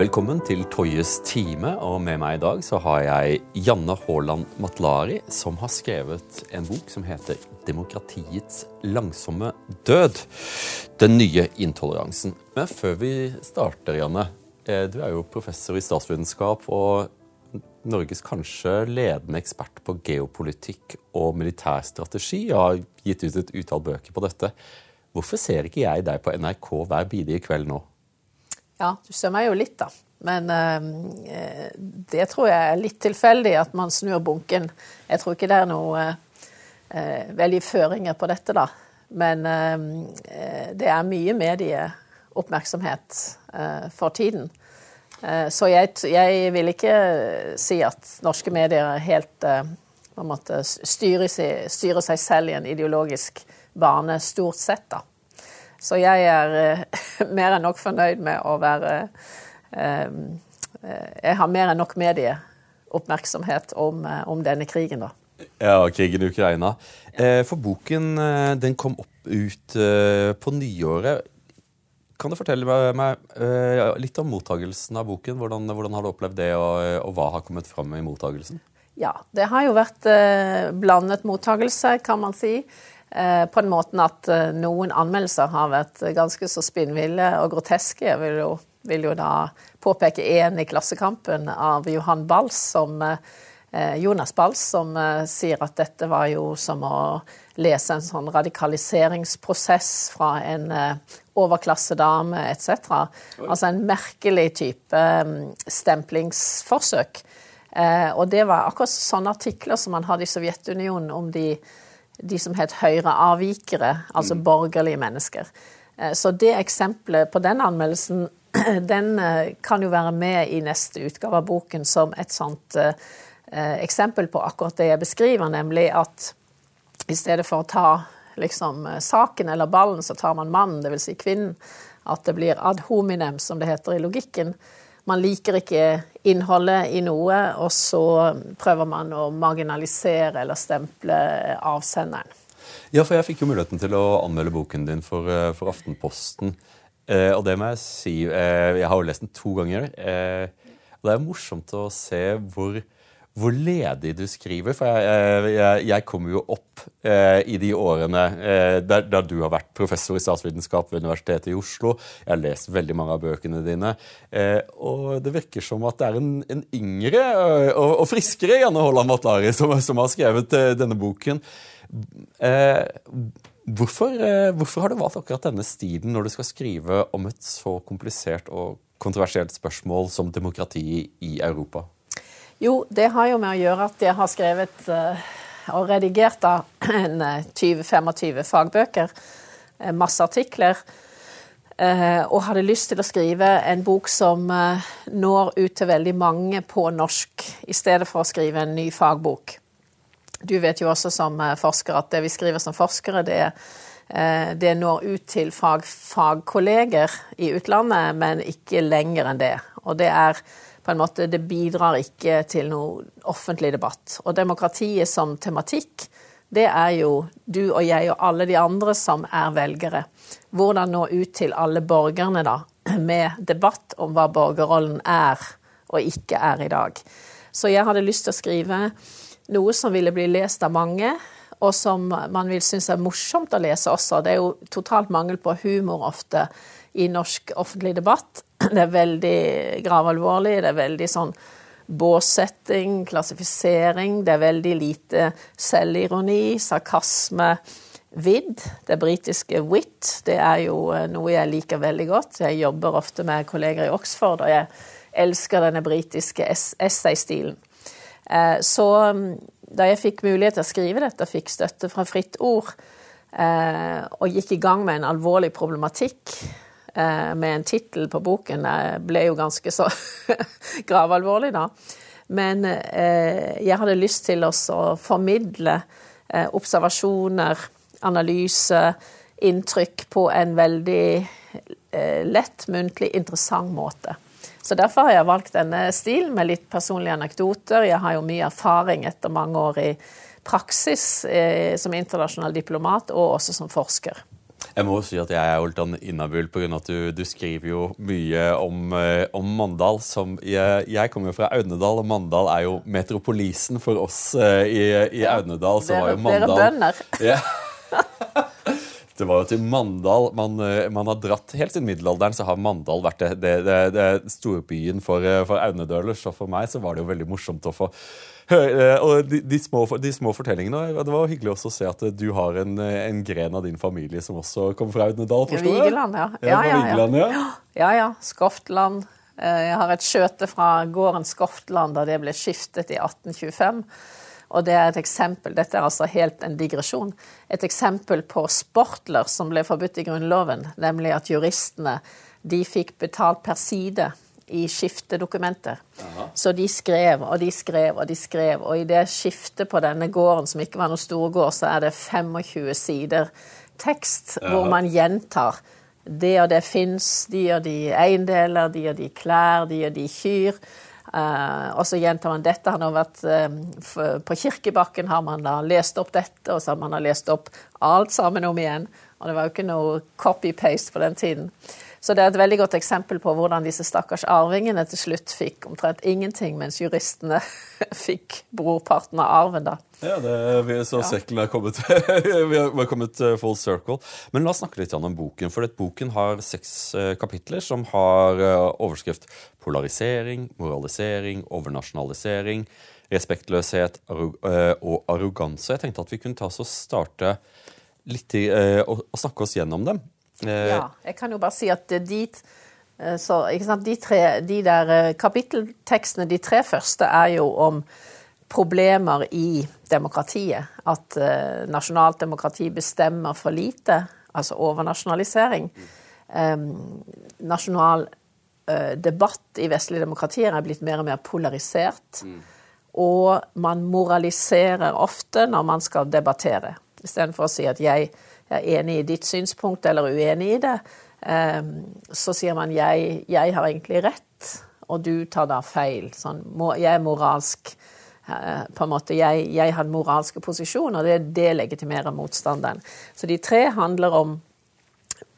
Velkommen til Toyes time, og med meg i dag så har jeg Janne Haaland Matlari, som har skrevet en bok som heter 'Demokratiets langsomme død'. Den nye intoleransen. Men før vi starter, Janne. eh, Du er jo professor i statsvitenskap og Norges kanskje ledende ekspert på geopolitikk og militærstrategi. Og har gitt ut et utall bøker på dette. Hvorfor ser ikke jeg deg på NRK hver bidige kveld nå? Ja, du meg jo litt, da. Men eh, det tror jeg er litt tilfeldig at man snur bunken. Jeg tror ikke det er noe eh, veldig føringer på dette, da. Men eh, det er mye medieoppmerksomhet eh, for tiden. Eh, så jeg, jeg, vil ikke si at norske medier er helt eh, på en måte styrer styrer seg selv i en ideologisk bane, stort sett, da. Så jeg er eh, mer enn nok fornøyd med å være eh, Jeg har mer enn nok medieoppmerksomhet om, eh, om denne krigen, da. Ja, krigen i Ukraina. Eh, for boken eh, den kom opp ut eh, på nyåret. Kan du fortelle meg litt om mottagelsen av boken? Hvordan, hvordan har du opplevd det, og, og, hva har kommet fram i mottagelsen? Ja, det har jo vært blandet mottagelse, kan man si. På den måten at noen anmeldelser har vært ganske så spinnville og groteske. Jeg vil jo, vil jo da påpeke én i Klassekampen av Johan Bals, som Jonas Bals, som sier at dette var jo som å lese en sånn radikaliseringsprosess fra en overklassedame etc. Altså en merkelig type stemplingsforsøk. Og det var akkurat sånne artikler som man hadde i Sovjetunionen om de, de som het høyreavvikere, altså mm. borgerlige mennesker. Så det eksempelet på den anmeldelsen, den kan jo være med i neste utgave av boken som et sånt eksempel på akkurat det jeg beskriver, nemlig at i stedet for å ta liksom, saken eller ballen, så tar man mannen, dvs. Si kvinnen. At det blir ad hominem, som det heter i logikken. Man liker ikke innholdet i noe, og så prøver man å marginalisere eller stemple avsenderen. Ja, for jeg fikk jo muligheten til å anmelde boken din for, for Aftenposten. Eh, og det må jeg si eh, Jeg har jo lest den to ganger. Eh, og det er morsomt å se hvor hvor ledig du skriver. For jeg, jeg, jeg kommer jo opp eh, i de årene eh, der, du har vært professor i statsvitenskap ved Universitetet i Oslo. Jeg har lest veldig mange av bøkene dine. Eh, og det virker som at det er en, en yngre eh, og, og, friskere Janne Holland Matlari som, som, har skrevet eh, denne boken. Eh, hvorfor, hvorfor har du valgt akkurat denne stilen når du skal skrive om et så komplisert og kontroversielt spørsmål som demokrati i Europa? Jo, det har jo med å gjøre at jeg har skrevet uh, og redigert da en 20-25 fagbøker, uh, masse artikler, og hadde lyst til å skrive en bok som når ut til veldig mange på norsk, i stedet for å skrive en ny fagbok. Du vet jo også som forsker at det vi skriver som forskere, det, det når ut til fag, fagkolleger i utlandet, men ikke lenger enn det. Og det er på en måte, det bidrar ikke til noe offentlig debatt. Og demokratiet som tematikk, det er jo du og jeg og alle de andre som er velgere. Hvordan nå ut til alle borgerne, da, med debatt om hva borgerrollen er og ikke er i dag. Så jeg hadde lyst til å skrive noe som ville bli lest av mange, og som man vil synes er morsomt å lese også. Det er jo totalt mangel på humor ofte i norsk offentlig debatt. Det er veldig gravalvorlig. Det er veldig sånn båssetting, klassifisering. Det er veldig lite selvironi, sarkasme, vidd. Det britiske wit, det er jo eh, noe jeg liker veldig godt. Jeg jobber ofte med kolleger i Oxford, og jeg elsker denne britiske essaystilen. Eh, så mm, da jeg fikk mulighet til å skrive dette, fikk støtte fra Fritt Ord, eh, og gikk i gang med en alvorlig problematikk med en tittel på boken eh, ble jo ganske så gravalvorlig, da. Men eh, jeg hadde lyst til å formidle observasjoner, analyse, inntrykk på en veldig lett, muntlig, interessant måte. Så derfor har jeg valgt denne stilen med litt personlige anekdoter. Jeg har jo mye erfaring etter mange år i praksis som internasjonal diplomat, og også som forsker. Jeg må jo si at jeg er jo litt inhabil pga. at du, du, skriver jo mye om, eh, om Mandal. Som, jeg, jeg kommer jo fra Audnedal, og Mandal er jo metropolisen for oss uh, i, i Audnedal. Så var jo Mandal Dere bønder. Ja. Det var jo til Mandal man, eh, man, har dratt Helt siden middelalderen så har Mandal vært det, det, det, det storbyen for, for audnedølers. Og for meg så var det jo veldig morsomt å få Eh, og de, de, små, de, små, fortellingene. Det var hyggelig også å se at du har en, en gren av din familie som også kommer fra Audnedal, forstår jeg? Vigeland, ja. Ja, ja, Vigeland, ja. ja, ja. Skoftland. Eh, jeg har et skjøte fra gården Skoftland da det ble skiftet i 1825. Og det er et eksempel, Dette er altså helt en digresjon. Et eksempel på sportler som ble forbudt i Grunnloven, nemlig at juristene de fikk betalt per side i skiftedokumenter. Så de skrev og de skrev og de skrev. Og i det skiftet på denne gården, som ikke var noen stor gård, så er det 25 sider tekst Aha. hvor man gjentar det og det fins, de og de eiendeler, de og de klær, de og de kyr. Uh, og så gjentar man dette. Han har vært uh, På Kirkebakken har man da lest opp dette, og så har man da lest opp alt sammen om igjen. Og det var jo ikke noe copy-paste på den tiden. Så det er et veldig godt eksempel på hvordan disse stakkars arvingene til slutt fikk omtrent ingenting, mens juristene fikk brorparten av arven, da. Ja, det, så sekkelen er kommet Vi har kommet eh, full circle. Men la oss snakke litt om boken. For boken har seks eh, kapitler som har eh, overskrift polarisering, moralisering, overnasjonalisering, respektløshet og arroganse. Jeg tenkte at vi kunne ta oss og starte litt i, og snakke oss gjennom dem. Eh, ja, jeg kan jo bare si at dit eh, sant, de, tre, de der eh, kapitteltekstene, de tre første, er jo om problemer i demokratiet. At uh, nasjonalt demokrati bestemmer for lite, altså overnasjonalisering. Um, nasjonal uh, debatt i vestlige demokratier er blitt mer og mer polarisert. Mm. Og man moraliserer ofte når man skal debattere, istedenfor å si at jeg er enig i ditt synspunkt eller uenig i det, ehm, så sier man jeg, jeg har egentlig rett, og du tar da feil. Sånn, jeg er moralsk eh, på en måte, Jeg, jeg har den moralske posisjonen, og det det legitimerer motstanderen. Så de tre handler om,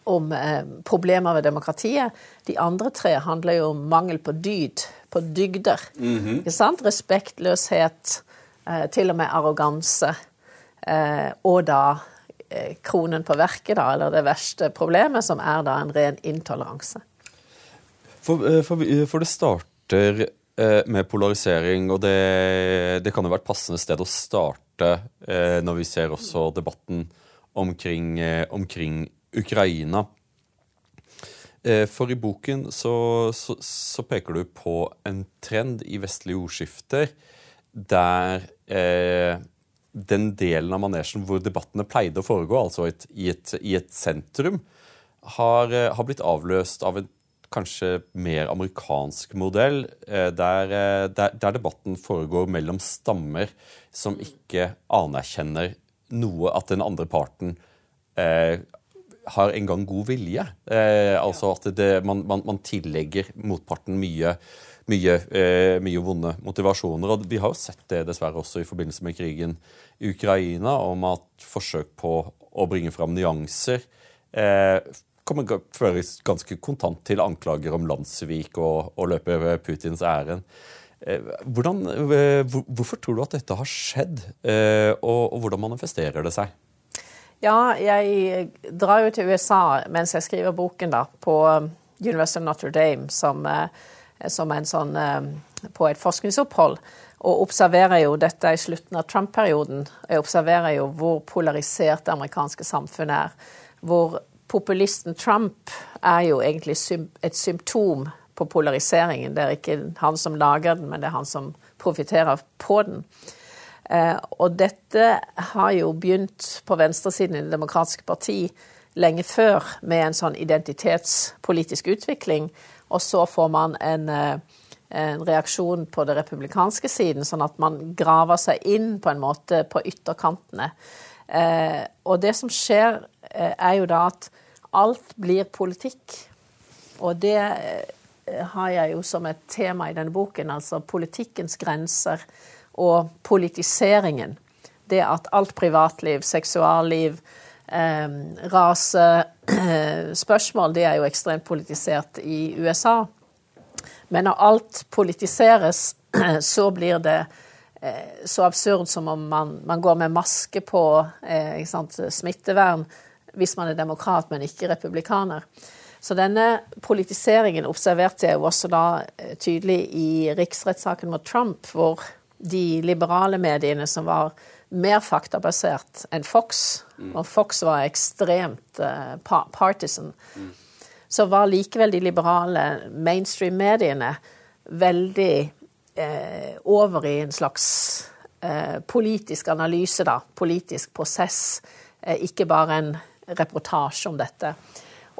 om eh, problemer ved demokratiet. De andre tre handler jo om mangel på dyd, på dygder. Mm -hmm. Ikke sant? Respektløshet, eh, til og med arroganse. Eh, og da kronen på verket, da, eller det verste problemet, som er da en ren intoleranse. For, eh, for, for det starter eh, med polarisering, og det, det, kan jo være et passende sted å starte når vi ser også debatten omkring, omkring Ukraina. For i boken så, så, så, peker du på en trend i vestlige ordskifter der eh, den delen av manesjen hvor debattene pleide å foregå, altså et, i, et, i, et, sentrum, har, eh, har, blitt avløst av en kanskje mer amerikansk modell, eh, der, eh, der, der, debatten foregår mellom stammer som ikke anerkjenner noe at den andre parten eh, har engang god vilje. Eh, altså at det, man, man, man tillegger motparten mye mye, eh, mye, vonde motivasjoner. Og vi har jo sett det dessverre også i forbindelse med krigen i Ukraina, om at forsøk på å bringe fram nyanser eh, kommer føres ganske kontant til anklager om landssvik og, og løpe Putins ærend. Eh, hvordan, eh, hvorfor tror du at dette har skjedd, eh, og, og hvordan manifesterer det seg? Ja, jeg drar jo til USA mens jeg skriver boken, da, på University of Notre Dame, som som en sånn eh, på et forskningsopphold. Og observerer jo dette i slutten av Trump-perioden. Jeg observerer jo hvor polarisert det amerikanske samfunnet er. Hvor populisten Trump er jo egentlig et symptom på polariseringen. Det er ikke han som lager den, men det er han som profitterer på den. Eh, og dette har jo begynt på venstresiden i Det demokratiske parti lenge før med en sånn identitetspolitisk utvikling og så får man en, eh, en, reaksjon på det republikanske siden, sånn at man graver seg inn på en måte på ytterkantene. Eh, og det som skjer, eh, er jo da at alt blir politikk. Og det har jeg jo som et tema i denne boken, altså politikkens grenser og politiseringen. Det at alt privatliv, seksualliv, eh, rasespørsmål, det er jo ekstremt politisert i USA. Men når alt politiseres, så blir det eh, så absurd som om man, man går med maske på eh, smittevern hvis man er demokrat, men ikke republikaner. Så denne politiseringen observerte jeg jo også da eh, tydelig i riksrettssaken mot Trump, hvor de liberale mediene som var mer faktabasert enn Fox, mm. og Fox var ekstremt uh, partisan, mm. så var likevel de liberale mainstream-mediene veldig uh, over i en slags uh, politisk analyse, da. Politisk prosess. ikke bare en reportasje om dette.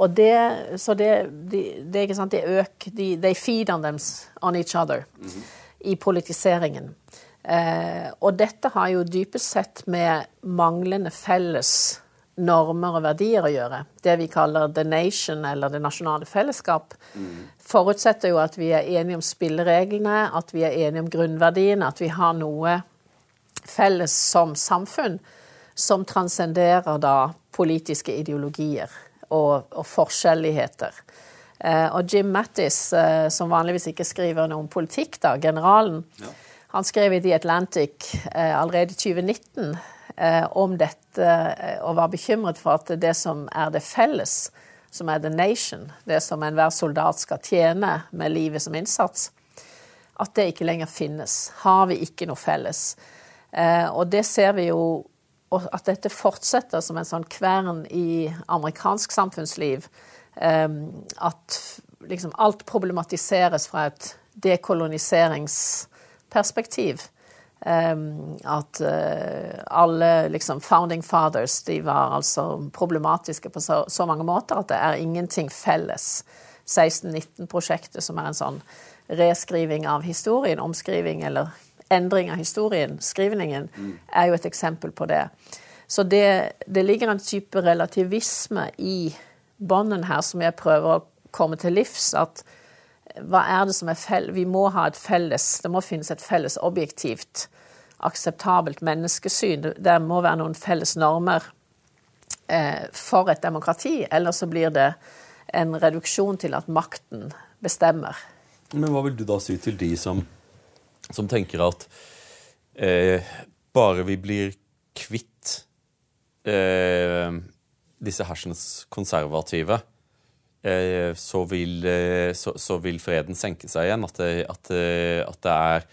Og det, så det, det, det ikke sant, de øker de, They feed on them on each other mm -hmm. i politiseringen. Eh, og dette har jo dypest sett med manglende felles normer og verdier å gjøre. Det vi kaller the nation, eller det nasjonale fellesskap, mm. forutsetter jo at vi er enige om spillereglene, at vi er enige om grunnverdiene, at vi har noe felles som samfunn som transcenderer da politiske ideologier og, og forskjelligheter. Eh, og Jim Mattis, eh, som vanligvis ikke skriver noe om politikk, da, generalen, ja. Han skrev i The Atlantic eh, allerede i 2019 eh, om dette eh, og var bekymret for at det som er det felles, som er the nation, det som enhver soldat skal tjene med livet som innsats, at det ikke lenger finnes. Har vi ikke noe felles? Og det ser vi jo at dette fortsetter som en sånn kvern i amerikansk samfunnsliv. At liksom alt problematiseres fra et dekoloniseringsperspektiv. Ehm, at uh, alle liksom founding fathers de var altså problematiske på så, så mange måter at det er ingenting felles. 1619-prosjektet, som er en sånn reskriving av historien, omskriving eller endring av historien, skrivningen, mm. er jo et eksempel på det. Så det, det ligger en type relativisme i bånden her som jeg prøver å komme til livs. At hva er det som er felles Vi må ha et felles Det må finnes et felles objektivt, akseptabelt menneskesyn. Det må være noen felles normer eh, for et demokrati. Ellers så blir det en reduksjon til at makten bestemmer. Men hva vil du da si til de som som tenker at eh, bare vi blir kvitt eh, disse hersens konservative, så, vil, eh, så, så, vil, freden senke seg igjen. At det, at, at det er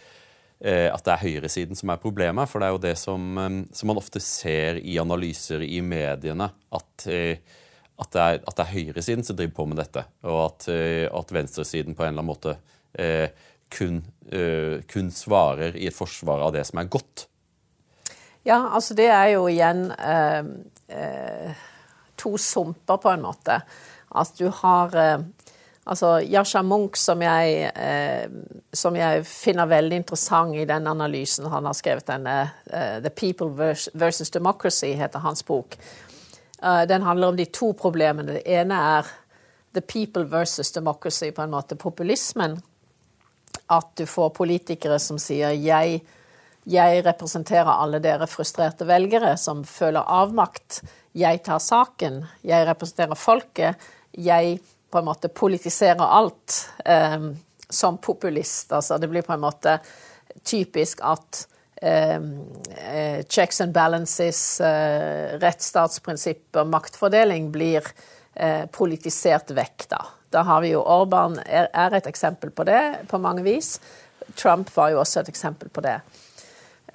eh, at det er høyresiden som er problemet. For det er jo det som, eh, som man ofte ser i analyser i mediene, at, det, er, at det er høyresiden som driver på med dette. Og at, venstresiden på en eller annen måte eh, kun, kun, svarer i et forsvar av det som er godt? Ja, altså det er jo igjen eh, to sumper, på en måte. At du har Altså, Yasha Munch, som jeg, som jeg, finner veldig interessant i den analysen Han har skrevet denne The People versus Democracy, heter hans bok. den handler om de to problemene. Det ene er The People versus Democracy, på en måte populismen at du får politikere som sier jeg, jeg representerer alle dere frustrerte velgere som føler avmakt. Jeg tar saken. Jeg representerer folket. Jeg på en måte politiserer alt eh, som populist. Altså det blir på en måte typisk at eh, checks and balances, eh, rettsstatsprinsipper, maktfordeling blir uh, politisert vekk, da. Da har vi jo Orban er, er et eksempel på det på mange vis. Trump var jo også et eksempel på det.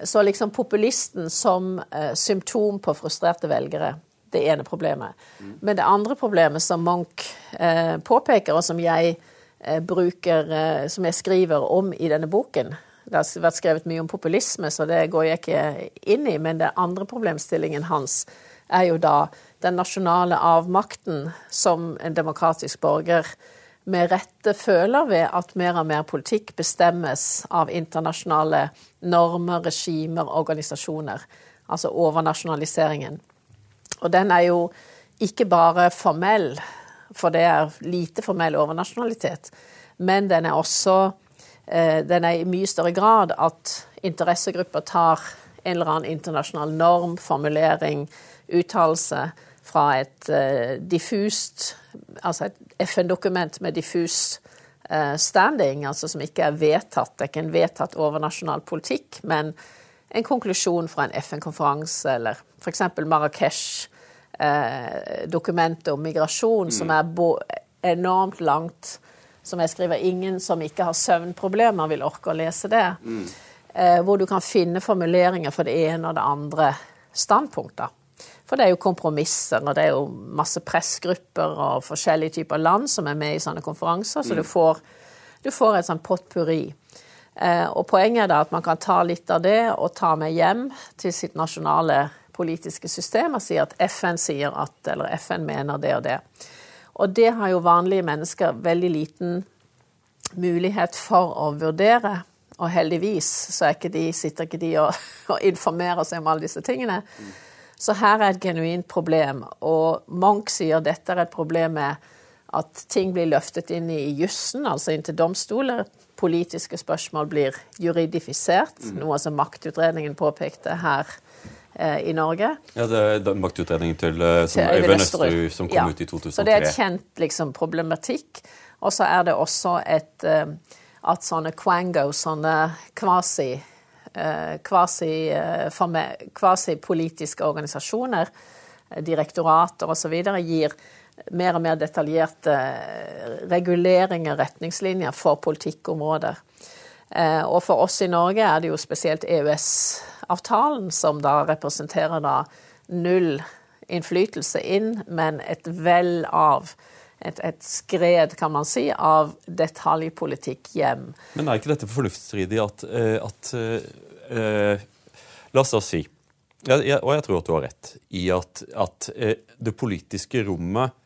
Så liksom populisten som eh, symptom på frustrerte velgere, det ene problemet. Men det andre problemet som Munch eh, påpeker, og som jeg eh, bruker, eh, som jeg skriver om i denne boken Det har vært skrevet mye om populisme, så det går jeg ikke inn i. Men den andre problemstillingen hans er jo da den nasjonale avmakten som en demokratisk borger med rette føler ved at mer og mer politikk bestemmes av internasjonale normer, regimer, organisasjoner. Altså overnasjonaliseringen. Og den er jo ikke bare formell, for det er lite formell overnasjonalitet, men den er også eh, den er i mye større grad at interessegrupper tar en eller annen internasjonal norm, formulering, uttalelse fra et uh, diffust Altså et FN-dokument med diffus uh, standing, altså som ikke er vedtatt. Det er ikke en vedtatt overnasjonal politikk, men en konklusjon fra en FN-konferanse, eller f.eks. Marrakech-dokumentet uh, om migrasjon, mm. som er enormt langt som jeg skriver. Ingen som ikke har søvnproblemer, vil orke å lese det. Mm. Eh, hvor du kan finne formuleringer for det ene og det andre standpunktet. For det er jo kompromisser, og det er jo masse pressgrupper og forskjellige typer land som er med i sånne konferanser, så mm. du, får, du, får, et sånt potpurri. Eh, og poenget er da at man kan ta litt av det og ta med hjem til sitt nasjonale politiske system og si at FN sier at, eller FN mener det og det. Og det har jo vanlige mennesker veldig liten mulighet for å vurdere. Og heldigvis så ikke de, sitter ikke de og, og, informerer seg om alle disse tingene. Så her er et genuint problem. Og Munch sier dette er et problem med at ting blir løftet inn i jussen, altså inn til domstoler. Politiske spørsmål blir juridifisert, mm. noe som maktutredningen påpekte her Eh, i Norge. Ja, Det er maktutredningen til, eh, som til Øyvind Østerud som kom ja. ut i 2003. Så det er et kjent liksom, problematikk. Og så er det også et eh, at sånne quango, sånne kvasi kvasipolitiske kvasi organisasjoner, direktorater osv., gir mer og mer detaljerte reguleringer, retningslinjer for politikkområder. Og for oss i Norge er det jo spesielt EØS-avtalen som da representerer da null innflytelse inn, men et vel av et, et, skred, kan man si, av detaljpolitikk hjem. Men er ikke dette fornuftsstridig at, eh, at uh, La oss da si, og jeg tror at du har rett, i at, at det politiske rommet Eh,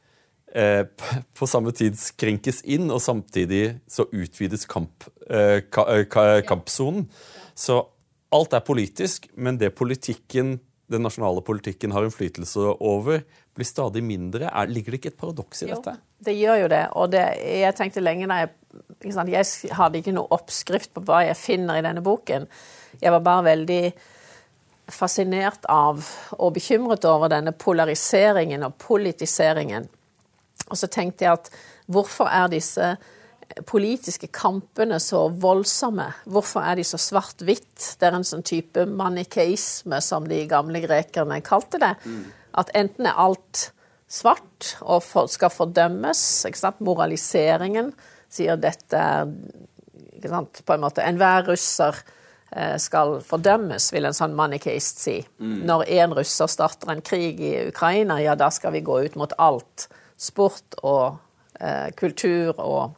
på samme tid skrenkes inn, og samtidig så utvides kamp, eh, eh, kampsonen. Så alt er politisk, men det politikken, den nasjonale politikken har innflytelse over, blir stadig mindre. Er, ligger det ikke et paradoks i dette? Jo, det gjør jo det. Og det, jeg tenkte lenge da jeg Jeg hadde ikke noe oppskrift på hva jeg finner i denne boken. Jeg var bare veldig fascinert av og bekymret over denne polariseringen og politiseringen og så tenkte jeg at hvorfor er disse politiske kampene så voldsomme? Hvorfor er de så svart-hvitt? Det er en sånn type manikeisme, som de gamle grekerne kalte det. At enten er alt svart og skal fordømmes. ikke sant? Moraliseringen sier dette er ikke sant? På en måte Enhver russer eh, skal fordømmes, vil en sånn manikeist si. Mm. Når én russer starter en krig i Ukraina, ja, da skal vi gå ut mot alt sport og eh, kultur og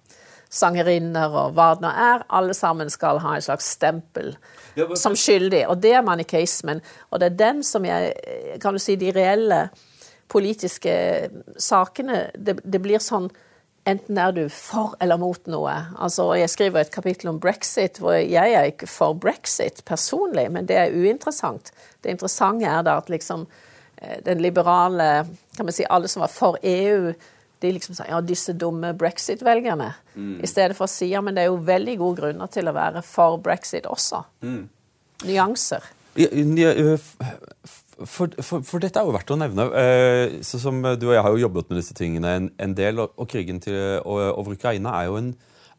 sangerinner og hva det nå er. Alle sammen skal ha en slags stempel ja, men... som skyldig. Og det er manikeismen. Og det er den som jeg Kan du si de reelle politiske sakene Det, det blir sånn Enten er du for eller mot noe. Altså, Jeg skriver et kapittel om brexit, hvor jeg er ikke for brexit personlig, men det er uinteressant. Det interessante er da at liksom den liberale kan man si, Alle som var for EU, de liksom sa ja, disse dumme brexit-velgerne. Mm. I stedet for å si ja, men det er jo veldig gode grunner til å være for brexit også. Mm. Nyanser. For, for, for, dette er jo verdt å nevne. Eh, så som Du og jeg har jo jobbet med disse tingene en, en del, og, og krigen til, over Ukraina er jo, en,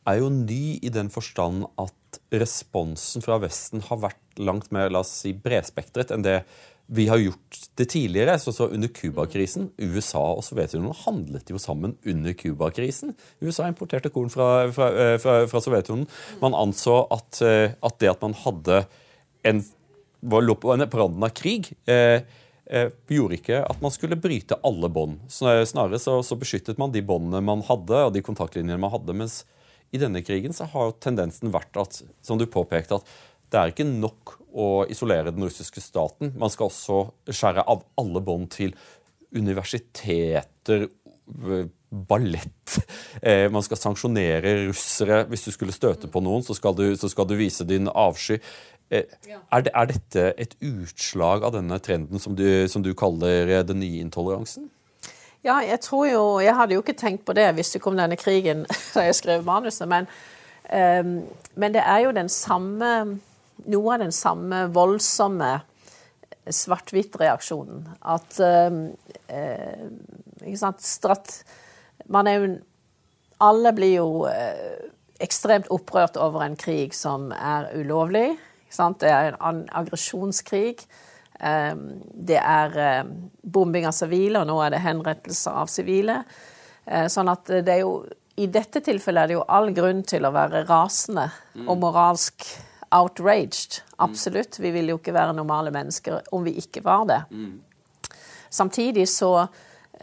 er jo ny i den forstand at responsen fra Vesten har vært langt mer la oss si, bredspektret enn det vi har gjort det tidligere, så, så under Cuba-krisen. USA og Sovjetunionen handlet jo sammen under Cuba-krisen. USA importerte korn fra, fra, eh, fra, fra Sovjetunionen. Man anså at, eh, at, det at man hadde en, lå på randen av krig eh, eh, gjorde ikke at man skulle bryte alle bånd. Snarere så, så, beskyttet man de båndene man hadde, og de kontaktlinjene man hadde. Mens i denne krigen så har tendensen vært at, som du påpekte, at det er ikke nok å isolere den russiske staten. Man skal også skjære av alle bånd til universiteter, ballett eh, Man skal sanksjonere russere. Hvis du skulle støte på noen, så skal du, så skal du vise din avsky. Eh, er, det, er, dette et utslag av denne trenden som du, som du kaller den nye intoleransen? Ja, jeg tror jo Jeg hadde jo ikke tenkt på det hvis det kom denne krigen da jeg skrev manuset, men, um, men det er jo den samme noe av den samme voldsomme svart-hvitt-reaksjonen. At eh, Ikke sant Strat, Man er jo Alle blir jo eh, ekstremt opprørt over en krig som er ulovlig. Det er en aggresjonskrig. Eh, det er eh, bombing av sivile, og nå er det henrettelser av sivile. Eh, sånn at det er jo I dette tilfellet er det jo all grunn til å være rasende og moralsk outraged. Absolutt. Vi vil jo ikke være normale mennesker om vi ikke var det. Samtidig så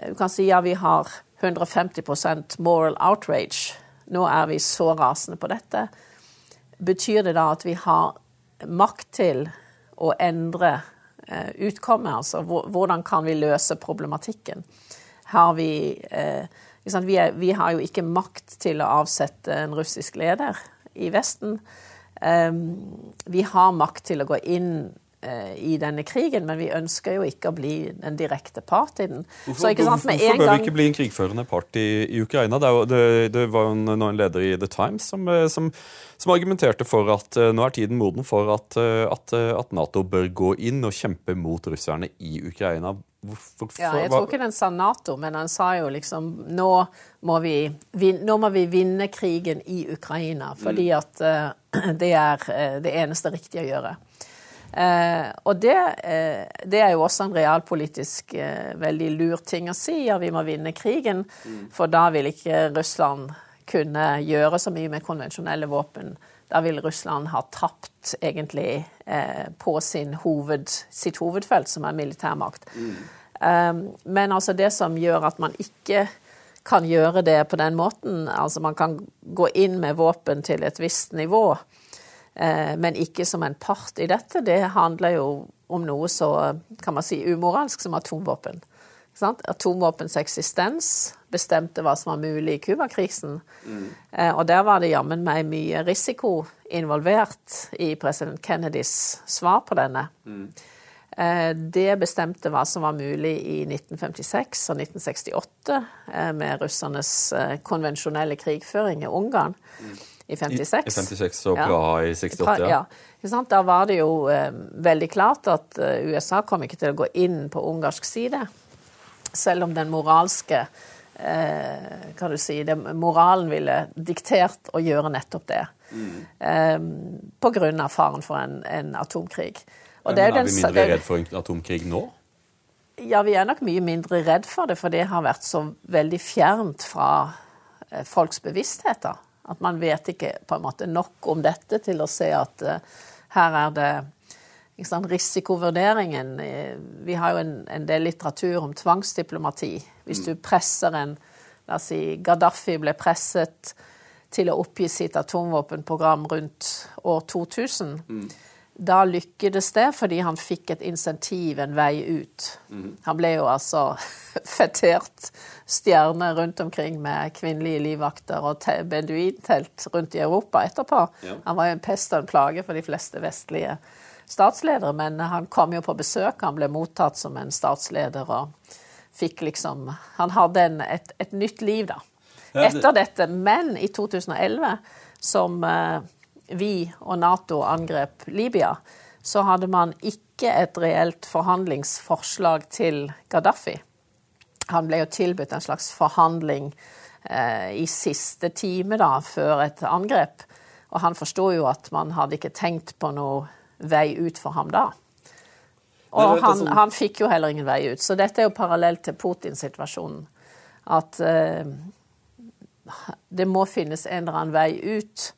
du kan si ja, vi har 150% moral outrage. Nå er vi så rasende på dette. Betyr det da at vi har makt til å endre eh, utkommet? Altså hvordan kan vi løse problematikken? Har vi eh, vi, er, vi, har jo ikke makt til å avsette en russisk leder i Vesten. Um, vi har makt til å gå inn uh, i denne krigen, men vi ønsker jo ikke å bli en direkte part i den. Hvorfor, Så, sant, hvorfor bør vi ikke bli en krigførende part i, i Ukraina? Det, det, det, var jo en, en, leder i The Times som, eh, som, som argumenterte for at uh, nå er tiden moden for at, uh, at, at Nato bør gå inn og kjempe mot russerne i Ukraina. Hvorfor, ja, jeg tror ikke den sa Nato, men han sa jo liksom nå må vi, nå må vi vinne krigen i Ukraina, fordi mm. at uh, det er uh, det eneste riktige å gjøre. Uh, og det, det, er jo også en realpolitisk veldig lur ting å si, ja, vi må vinne krigen, mm. for da vil ikke Russland kunne gjøre så mye med konvensjonelle våpen. Da vil Russland ha tapt egentlig på hoved, sitt hovedfelt, som er militærmakt. Mm. Um, men altså det som gjør at man ikke kan gjøre det på den måten, altså man kan gå inn med våpen til et visst nivå, uh, men ikke som en part i dette, det handler jo om noe så kan man si umoralsk som atomvåpen. Atomvåpens eksistens bestemte hva som var mulig i Cuba-krisen. Mm. Og der var det jammen meg mye risiko involvert i president Kennedys svar på denne. Mm. Det bestemte hva som var mulig i 1956 og 1968 eh, med russernes konvensjonelle krigføring i Ungarn i 56. I 56 og Praha i 68, ja. ja. Da var det jo veldig klart at USA kom ikke til å gå inn på ungarsk side, selv om den moralske eh, kan du si, det, Moralen ville diktert å gjøre nettopp det. Mm. Eh, på grunn av faren for en, en atomkrig. Men er, er vi mindre redd for en atomkrig nå? Ja, vi er nok mye mindre redd for det, for det har vært så veldig fjernt fra eh, folks bevisstheter. At man vet ikke på en måte nok om dette til å se at uh, her er det Risikovurderingen eh, Vi har jo en, en, del litteratur om tvangsdiplomati. Hvis du presser en La oss si Gaddafi ble presset til å oppgi sitt atomvåpenprogram rundt år 2000. Mm da lykkedes det fordi han fikk et insentiv, en vei ut. Mm. Han ble jo altså fetert stjerne rundt omkring med kvinnelige livvakter og beduintelt rundt i Europa etterpå. Ja. Han var jo en pest og en plage for de fleste vestlige statsledere, men han kom jo på besøk, han ble mottatt som en statsleder og fikk liksom Han hadde en, et, et, nytt liv, da. Etter dette. Men i 2011, som eh, vi og Nato angrep Libya, så hadde man ikke et reelt forhandlingsforslag til Gaddafi. Han ble jo tilbudt en slags forhandling eh, i siste time da, før et angrep. Og han forsto jo at man hadde ikke tenkt på noe vei ut for ham da. Og han, han, fikk jo heller ingen vei ut. Så dette er jo parallelt til Putin-situasjonen. At eh, det må finnes en eller annen vei ut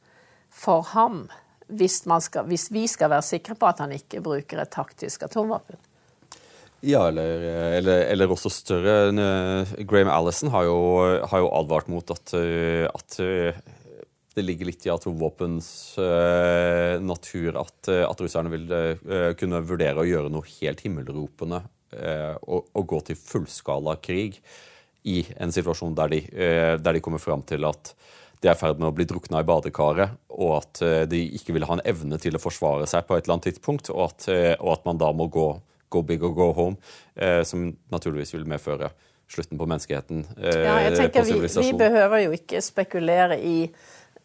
for ham hvis, skal, hvis, vi skal være sikre på at han ikke bruker et taktisk atomvåpen. Ja, eller, eller, eller også større. Graham Allison har jo, har jo advart mot at, at, det ligger litt i atomvåpens uh, natur at, at, russerne vil uh, kunne vurdere å gjøre noe helt himmelropende uh, og, og, gå til fullskala krig i en situasjon der de, der de kommer fram til at de er i ferd med å bli drukna i badekaret, og at eh, de ikke vil ha en evne til å forsvare seg på et eller annet tidspunkt, og at, eh, og at man da må gå, go big or go home, eh, som naturligvis vil medføre slutten på menneskeheten. Eh, ja, jeg tenker vi, vi, behøver jo ikke spekulere i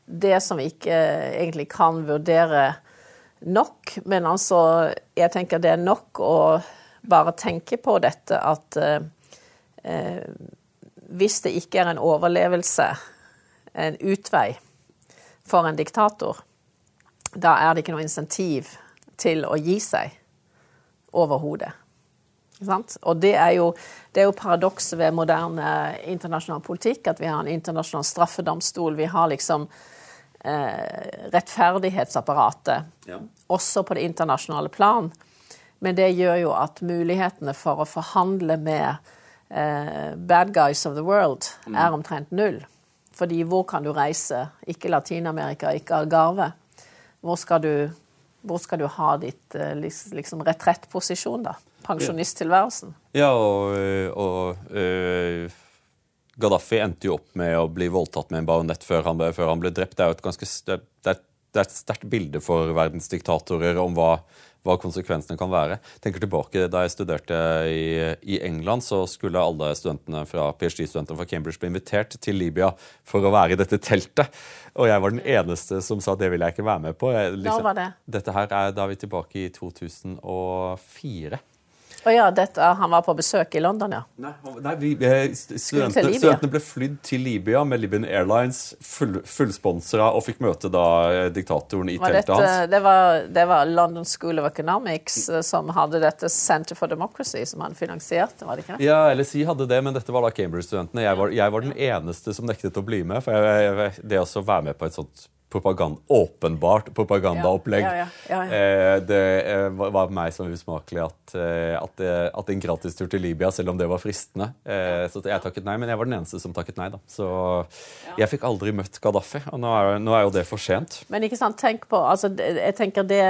det som vi ikke egentlig kan vurdere nok. Men altså, jeg tenker det er nok å bare tenke på dette at eh, eh, hvis det ikke er en overlevelse, en utvei, for en diktator, da er det ikke noe insentiv til å gi seg overhodet. Og det er jo, jo paradokset ved moderne internasjonal politikk, at vi har en internasjonal straffedomstol. Vi har liksom eh, rettferdighetsapparatet ja. også på det internasjonale plan. Men det gjør jo at mulighetene for å forhandle med eh, bad guys of the world mm. er omtrent null. Fordi hvor kan du reise? Ikke Latin-Amerika, ikke Algarve. Hvor skal du, hvor skal du ha ditt eh, liksom, retrettposisjon, da? pensjonisttilværelsen. Ja, og, og uh, Gaddafi endte jo opp med å bli voldtatt med en baronett før han, før han ble drept. Det er jo et ganske det er, det er et sterkt bilde for verdens diktatorer om hva, hva, konsekvensene kan være. Tenker tilbake Da jeg studerte i, i England, så skulle alle studentene fra PhD-studentene fra Cambridge bli invitert til Libya for å være i dette teltet. Og jeg var den eneste som sa det vil jeg ikke være med på. Jeg, liksom, da var det? Dette her er, Da er vi tilbake i 2004. Å ja, dette, han var på besøk i London, ja? Nei, nei vi, studentene, studentene, ble flydd til Libya med Libyan Airlines, full, fullsponsra, og fikk møte da eh, diktatoren i teltet hans. Det var, det var, London School of Economics eh, som hadde dette Center for Democracy, som han finansierte, var det ikke det? Ja, LSI hadde det, men dette var da Cambridge-studentene. Jeg, jeg, var den eneste som nektet å bli med. For jeg, jeg, det å være med på et sånt propaganda, åpenbart propagandaopplegg. Ja, ja, ja, eh, det eh, var meg som usmakelig at, eh, at, at en gratistur til Libya, selv om det var fristende. Så jeg takket nei, men jeg var den eneste som takket nei. da. Så jeg fikk aldri møtt Gaddafi, og nå er, nå er jo det for sent. Men ikke sant, tenk på, altså, jeg tenker det,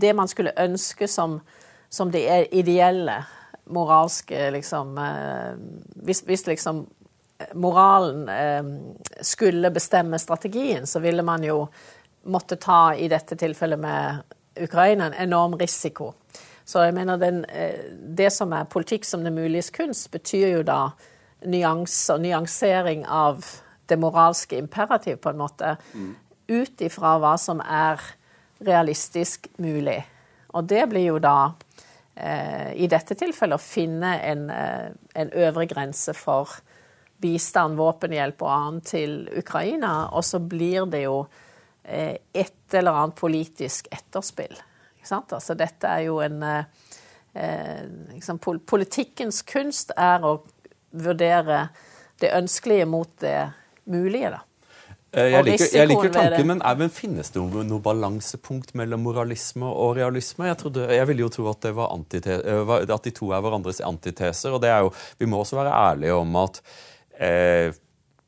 det man skulle ønske som, som det ideelle moralske liksom Hvis, hvis liksom moralen eh, skulle bestemme strategien, så ville man jo måtte ta, i dette tilfellet med Ukraina, en enorm risiko. Så jeg mener den, eh, Det som er politikk som det muliges kunst, betyr jo da nyans og nyansering av det moralske imperativ, på en måte, mm. ut ifra hva som er realistisk mulig. Og det blir jo da eh, i dette tilfellet å finne en, en øvre grense for bistand, våpenhjelp og annet til Ukraina. Og så blir det jo eh, et eller annet politisk etterspill. Altså, dette er jo en liksom, Politikkens kunst er å vurdere det ønskelige mot det mulige. da. Jeg liker, jeg liker, tanken, men, men, finnes det noe, noe, balansepunkt mellom moralisme og realisme? Jeg, trodde, jeg ville jo tro at, at, de to er hverandres antiteser. og det er jo, Vi må også være ærlige om at eh,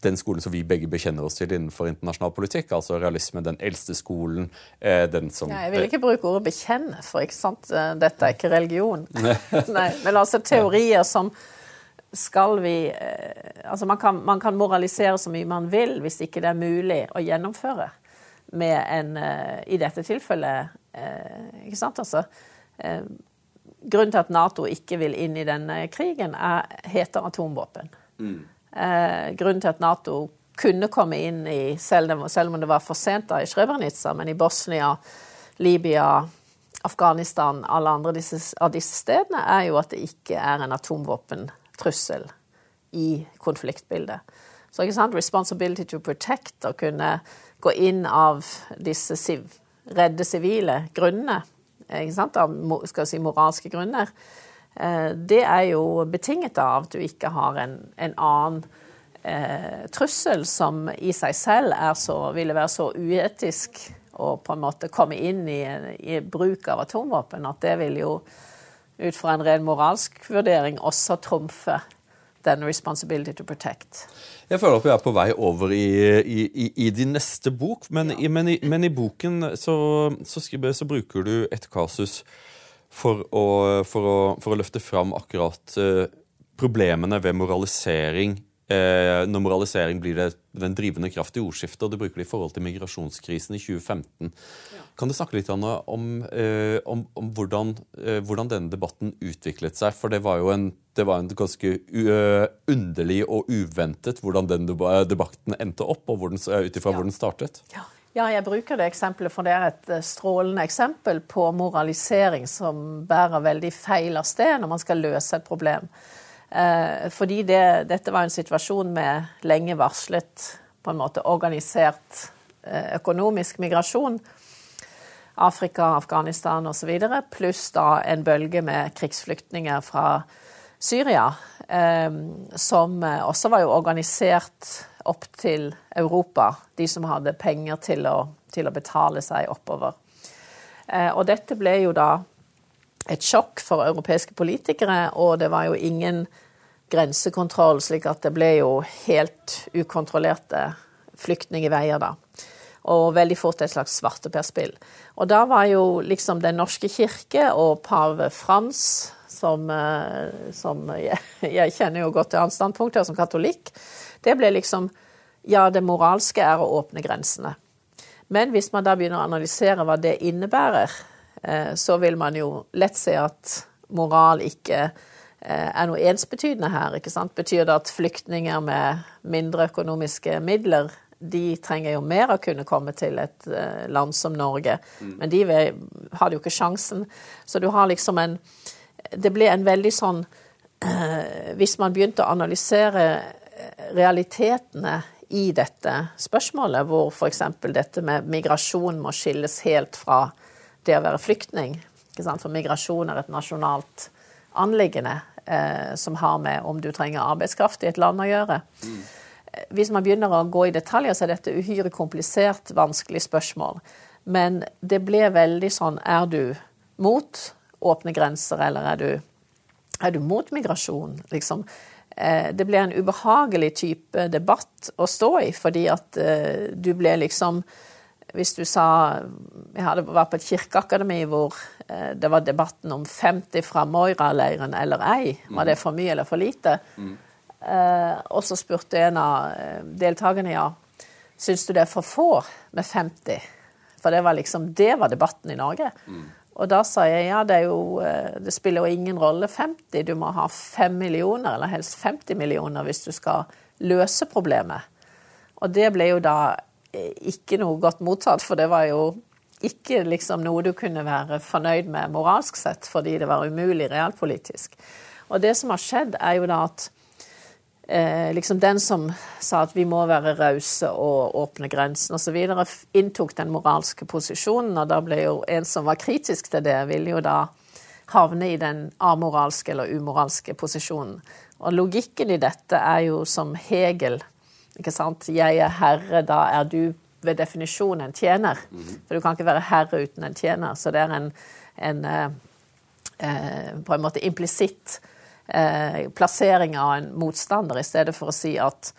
den skolen som vi begge bekjenner oss til innenfor internasjonal politikk, altså realisme, den eldste skolen, eh, den som ja, Jeg vil ikke bruke ordet 'bekjenne', for ikke sant? Eh, dette er ikke religion. Nei, men altså teorier som skal vi eh, Altså man kan, man kan, moralisere så mye man vil hvis ikke det er mulig å gjennomføre med en I dette tilfellet Ikke sant, altså. Grunnen til at Nato ikke vil inn i denne krigen, er, heter atomvåpen. Mm. Eh, grunnen til at Nato kunne komme inn i, selv, om det var for sent da i Srebrenica, men i Bosnia, Libya, Afghanistan, alle andre disse, av disse stedene, er jo at det ikke er en atomvåpentrussel i konfliktbildet. Så ikke sant, responsibility to protect, å kunne gå inn av disse redde sivile grunnene, ikke sant, av skal si, moralske grunner, det er jo betinget av at du ikke har en, en annen eh, trussel som i seg selv så, ville være så uetisk å på en måte komme inn i, i, bruk av atomvåpen at det vil jo ut fra en ren moralsk vurdering også trumfe den responsibility to protect. Jeg føler at vi er på vei over i, i, i din neste bok, men, ja. men, men i, boken så, så, så bruker du et kasus for å, for å, for å løfte fram akkurat uh, problemene ved moralisering. Uh, når moralisering blir det, den drivende kraft i ordskiftet, og det bruker det i forhold til migrasjonskrisen i 2015. Ja. Kan du snakke litt om, uh, om, om hvordan, hvordan, denne debatten utviklet seg? For det var jo en, det var en ganske underlig og uventet hvordan den debatten endte opp, og ut ifra ja. hvor den startet. Ja. Ja, jeg bruker det eksempelet, for det er et eh, strålende eksempel på moralisering som bærer veldig feil av sted når man skal løse et problem. Eh, fordi det, dette var en situasjon med lenge varslet, på en måte organisert eh, økonomisk migrasjon. Afrika, Afghanistan osv., pluss da en bølge med krigsflyktninger fra Syria, eh, som eh, også var jo organisert opp til Europa, de som hadde penger til å, til å betale seg oppover. Eh, og dette ble jo da et sjokk for europeiske politikere, og det var jo ingen grensekontroll, slik at det ble jo helt ukontrollerte flyktningveier da. Og veldig fort et slags svarteperspill. Og da var jo liksom Den norske kirke og pave Frans, som, eh, som jeg, jeg, kjenner jo godt til hans standpunkter som katolikk, det ble liksom Ja, det moralske er å åpne grensene. Men hvis man da begynner å analysere hva det innebærer, eh, så vil man jo lett se at moral ikke eh, er noe ensbetydende her. ikke sant? Betyr det at flyktninger med mindre økonomiske midler de trenger jo mer å kunne komme til et land som Norge. Mm. Men de hadde jo ikke sjansen. Så du har liksom en Det ble en veldig sånn Hvis man begynte å analysere realitetene i dette spørsmålet, hvor f.eks. dette med migrasjon må skilles helt fra det å være flyktning. For migrasjon er et nasjonalt anliggende eh, som har med om du trenger arbeidskraft i et land å gjøre. Hvis man begynner å gå i detaljer, så er dette uhyre komplisert, vanskelig spørsmål. Men det ble veldig sånn Er du mot åpne grenser, eller er du, er du mot migrasjon? Liksom. Eh, det ble en ubehagelig type debatt å stå i, fordi at eh, du ble liksom Hvis du sa Jeg hadde vært på et kirkeakademi hvor eh, det var debatten om 50 fra Moira-leiren eller ei. Var det for mye eller for lite? Mm. Og så spurte en av deltakerne ja, syns du det er for få med 50? For det var liksom, det var debatten i Norge. Mm. Og da sa jeg ja, det, jo, eh, det spiller jo ingen rolle 50, du må ha 5 millioner, eller helst 50 millioner, hvis du skal løse problemet. Og det ble jo da eh, ikke noe godt mottatt, for det var jo ikke liksom noe du kunne være fornøyd med moralsk sett, fordi det var umulig realpolitisk. Og det som har skjedd, er jo da at eh, liksom den som sa at vi må være rause og åpne grensen osv., inntok den moralske posisjonen. Og da ble jo en som var kritisk til det, ville jo da havne i den amoralske eller umoralske posisjonen. Og logikken i dette er jo som Hegel. ikke sant? Jeg er herre, da er du ved definisjon en tjener. For du kan ikke være herre uten en tjener. Så det er en, en eh, eh på en måte implisitt eh, plassering av en motstander, i stedet for å si at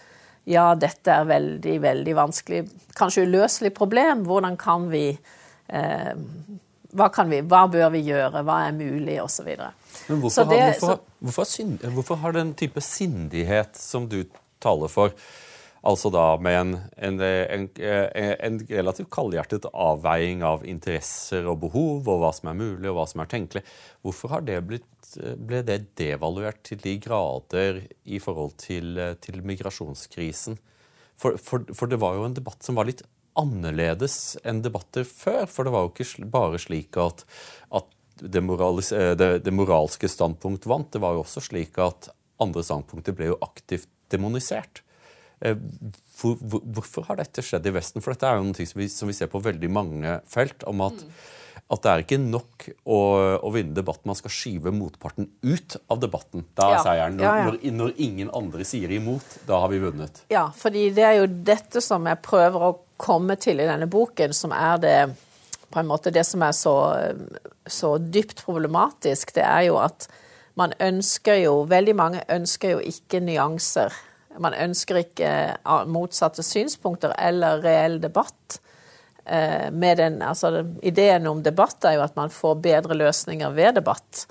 ja, dette er veldig, veldig vanskelig, kanskje uløselig problem. Hvordan kan vi eh, hva, kan vi, hva bør vi gjøre, hva er mulig, osv. Men hvorfor, det, har, hvorfor, hvorfor, hvorfor, har den type sindighet som du taler for, altså da med en, en, en, en relativt kaldhjertet avveiing av interesser og behov, og hva som er mulig og hva som er tenkelig, hvorfor det blitt ble det devaluert til de grader i forhold til, til migrasjonskrisen? For, for, for, det var jo en debatt som var litt annerledes enn debatter før. For det var jo ikke bare slik at, at det, moralis, eh, det, det, moralske standpunkt vant. Det var jo også slik at andre standpunkter ble jo aktivt demonisert. Eh, hvor, hvor, hvorfor har dette skjedd i Vesten? For dette er jo noe som vi, som vi ser på veldig mange felt. om at mm at det er ikke nok å, å, vinne debatten. Man skal skyve motparten ut av debatten. Da er ja. seieren. Når, ja, ja. Når, når, ingen andre sier imot, da har vi vunnet. Ja, fordi det er jo dette som jeg prøver å komme til i denne boken, som er det på en måte det som er så, så dypt problematisk. Det er jo at man ønsker jo Veldig mange ønsker jo ikke nyanser. Man ønsker ikke motsatte synspunkter eller reell debatt. Eh, med den, altså, ideen om debatt er jo at man får bedre løsninger ved debatt.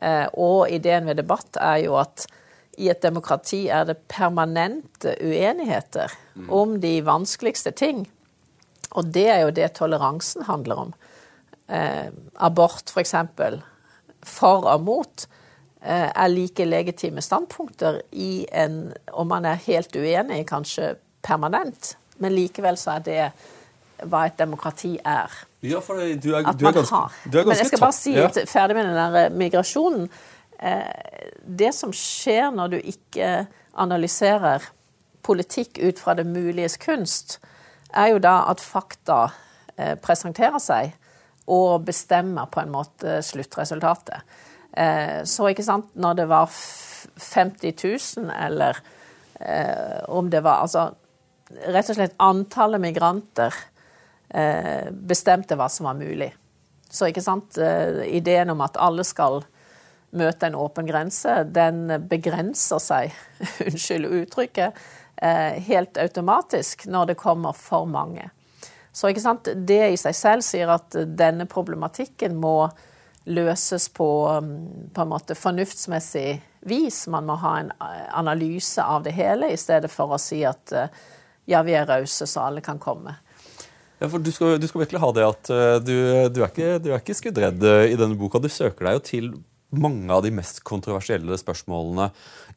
Eh, og ideen ved debatt er jo at i et demokrati er det permanente uenigheter mm. om de vanskeligste ting. Og det er jo det toleransen handler om. Eh, abort, f.eks. For, for og mot eh, er like legitime standpunkter i en Om man er helt uenig, kanskje permanent, men likevel så er det hva et demokrati er. Ja, for du er, At du er ganske, har. du er Men jeg skal bare si, ja. ferdig med den der eh, migrasjonen eh, Det som skjer når du ikke analyserer politikk ut fra det muliges kunst, er jo da at fakta eh, presenterer seg og bestemmer på en måte sluttresultatet. Eh, så ikke sant, når det var 50 000, eller eh, om det var Altså rett og slett antallet migranter eh, bestemte hva som var mulig. Så ikke sant, eh, ideen om at alle skal møte en åpen grense, den begrenser seg, unnskyld uttrykket, eh, helt automatisk når det kommer for mange. Så ikke sant, det i seg selv sier at denne problematikken må løses på, mm, på en måte fornuftsmessig vis. Man må ha en eh, analyse av det hele, i stedet for å si at eh, ja, vi er rause, så alle kan komme. Ja, for du skal, du skal virkelig ha det at eh, du, du, er ikke, du er ikke skuddredd i denne boka. Du søker deg jo til mange av de mest kontroversielle spørsmålene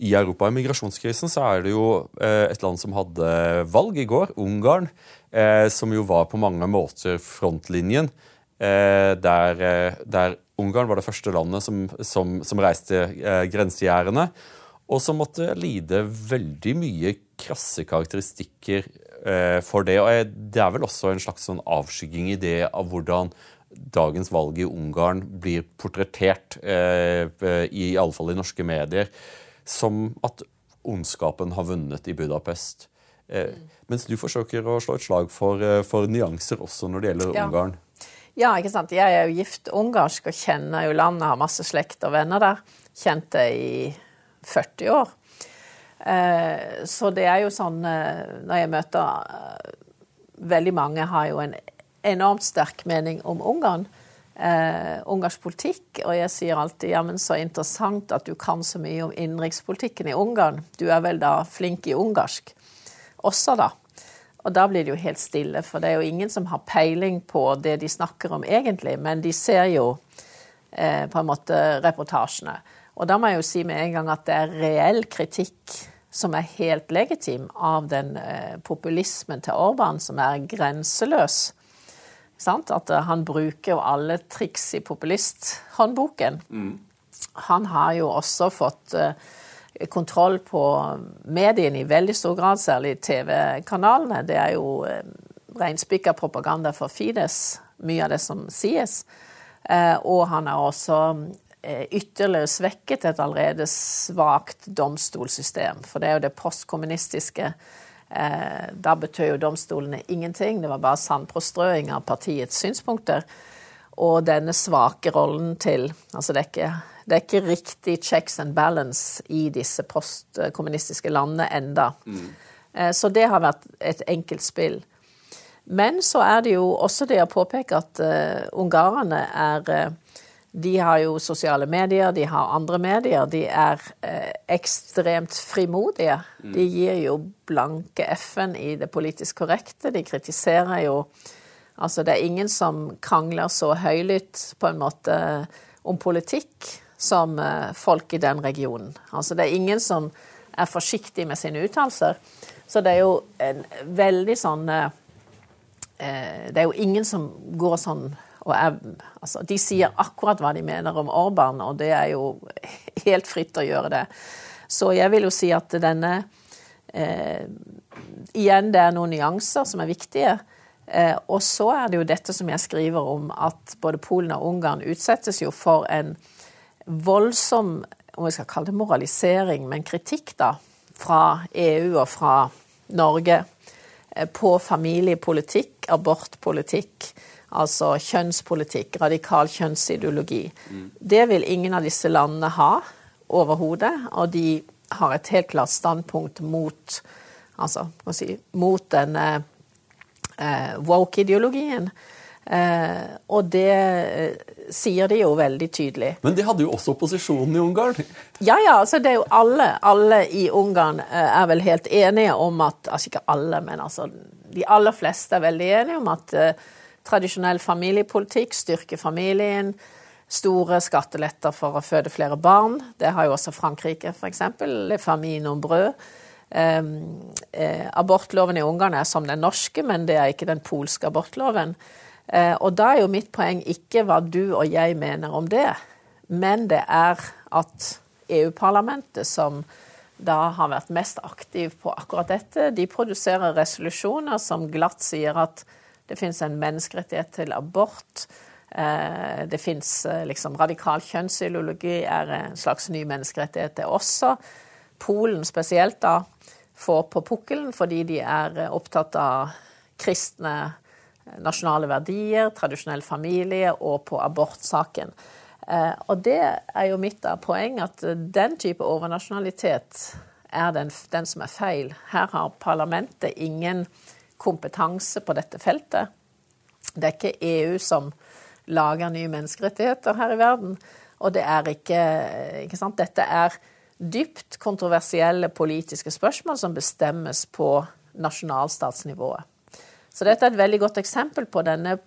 i Europa. I migrasjonskrisen så er det jo et land som hadde valg i går, Ungarn, som jo var på mange måter frontlinjen. Der, der Ungarn var det første landet som, som, som reiste eh, grensegjerdene, og som måtte lide veldig mye krasse karakteristikker eh, for det. Og jeg, det er vel også en slags sånn avskygging i det av hvordan dagens valg i Ungarn blir portrettert, eh, i alle fall i norske medier, som at ondskapen har vunnet i Budapest. Eh, mens du forsøker å slå et slag for, eh, for nyanser også når det gjelder Ja. Ungarn. Ja, ikke sant. Jeg er jo gift ungarsk og kjenner jo landet, har masse slekt og venner der. Kjent det i 40 år. Eh, så det er jo sånn eh, Når jeg møter eh, Veldig mange har jo en enormt sterk mening om Ungarn. Uh, ungarsk politikk, og jeg sier alltid ja, men så interessant at du kan så mye om innenrikspolitikken i Ungarn. Du er vel da flink i ungarsk også, da. Og da blir det jo helt stille, for det er jo ingen som har peiling på det de snakker om egentlig, men de ser jo eh, på en måte reportasjene. Og da må jeg jo si med en gang at det er reell kritikk som er helt legitim av den eh, populismen til Orban, som er grenseløs. Sant? At eh, han bruker jo alle triks i populisthåndboken. Han har jo også fått eh, kontroll på mediene i veldig stor grad, særlig TV-kanalene. Det er jo eh, reinspikka propaganda for Fides, mye av det som sies. Eh, og han har også eh, ytterligere svekket et allerede svakt domstolssystem. For det er jo det postkommunistiske Da betød jo domstolene ingenting. Det var bare sandpåstrøing av partiets synspunkter. Og denne svake rollen til Altså, det er ikke, det er ikke riktig checks and balance i disse postkommunistiske landene enda. Mm. Så det har vært et enkelt spill. Men så er det jo også det å påpeke at uh, ungarerne er uh, De har jo sosiale medier, de har andre medier. De er uh, ekstremt frimodige. De gir jo blanke FN i det politisk korrekte. De kritiserer jo Altså, det er ingen som krangler så høylytt på en måte om politikk som uh, folk i den regionen. Altså, det er ingen som er forsiktig med sine uttalelser. Så det er jo en veldig sånn uh, det er jo ingen som går sånn og er, altså, De sier akkurat hva de mener om Orban, og det er jo helt fritt å gjøre det. Så jeg vil jo si at denne eh, Igjen, det er noen nyanser som er viktige. Eh, og så er det jo dette som jeg skriver om, at både Polen og Ungarn utsettes jo for en voldsom om vi skal kalle det moralisering, men kritikk da, fra EU og fra Norge på familiepolitikk, abortpolitikk, altså kjønnspolitikk, radikal kjønnsideologi. Det vil ingen av disse landene ha overhodet, og de har et helt klart standpunkt mot, altså, si, mot denne eh, woke-ideologien. Eh, og det eh, sier de jo veldig tydelig. Men de hadde jo også opposisjonen i Ungarn. Ja, ja, altså det er jo alle, alle i Ungarn eh, er vel helt enige om at Altså ikke alle, men altså de aller fleste er veldig enige om at eh, tradisjonell familiepolitikk styrker familien. Store skatteletter for å føde flere barn. Det har jo også Frankrike, f.eks. Le famille nombreux. Um, eh, abortloven i Ungarn er som den norske, men det er ikke den polske abortloven. Eh, og da er jo mitt poeng ikke hva du og jeg mener om det, men det er at EU-parlamentet, som da har vært mest aktiv på akkurat dette, de produserer resolusjoner som glatt sier at det finnes en menneskerettighet til abort. Eh, det fins eh, liksom radikal kjønnsideologi er en slags ny menneskerettighet, det også. Polen spesielt da får på pukkelen fordi de er opptatt av kristne nasjonale verdier, tradisjonell familie og på abortsaken. Og det er jo mitt poeng, at den type overnasjonalitet er den, den som er feil. Her har parlamentet ingen kompetanse på dette feltet. Det er ikke EU som lager nye menneskerettigheter her i verden. Og det er ikke, ikke sant? Dette er dypt kontroversielle politiske spørsmål som bestemmes på nasjonalstatsnivået. Så dette er et veldig godt eksempel på denne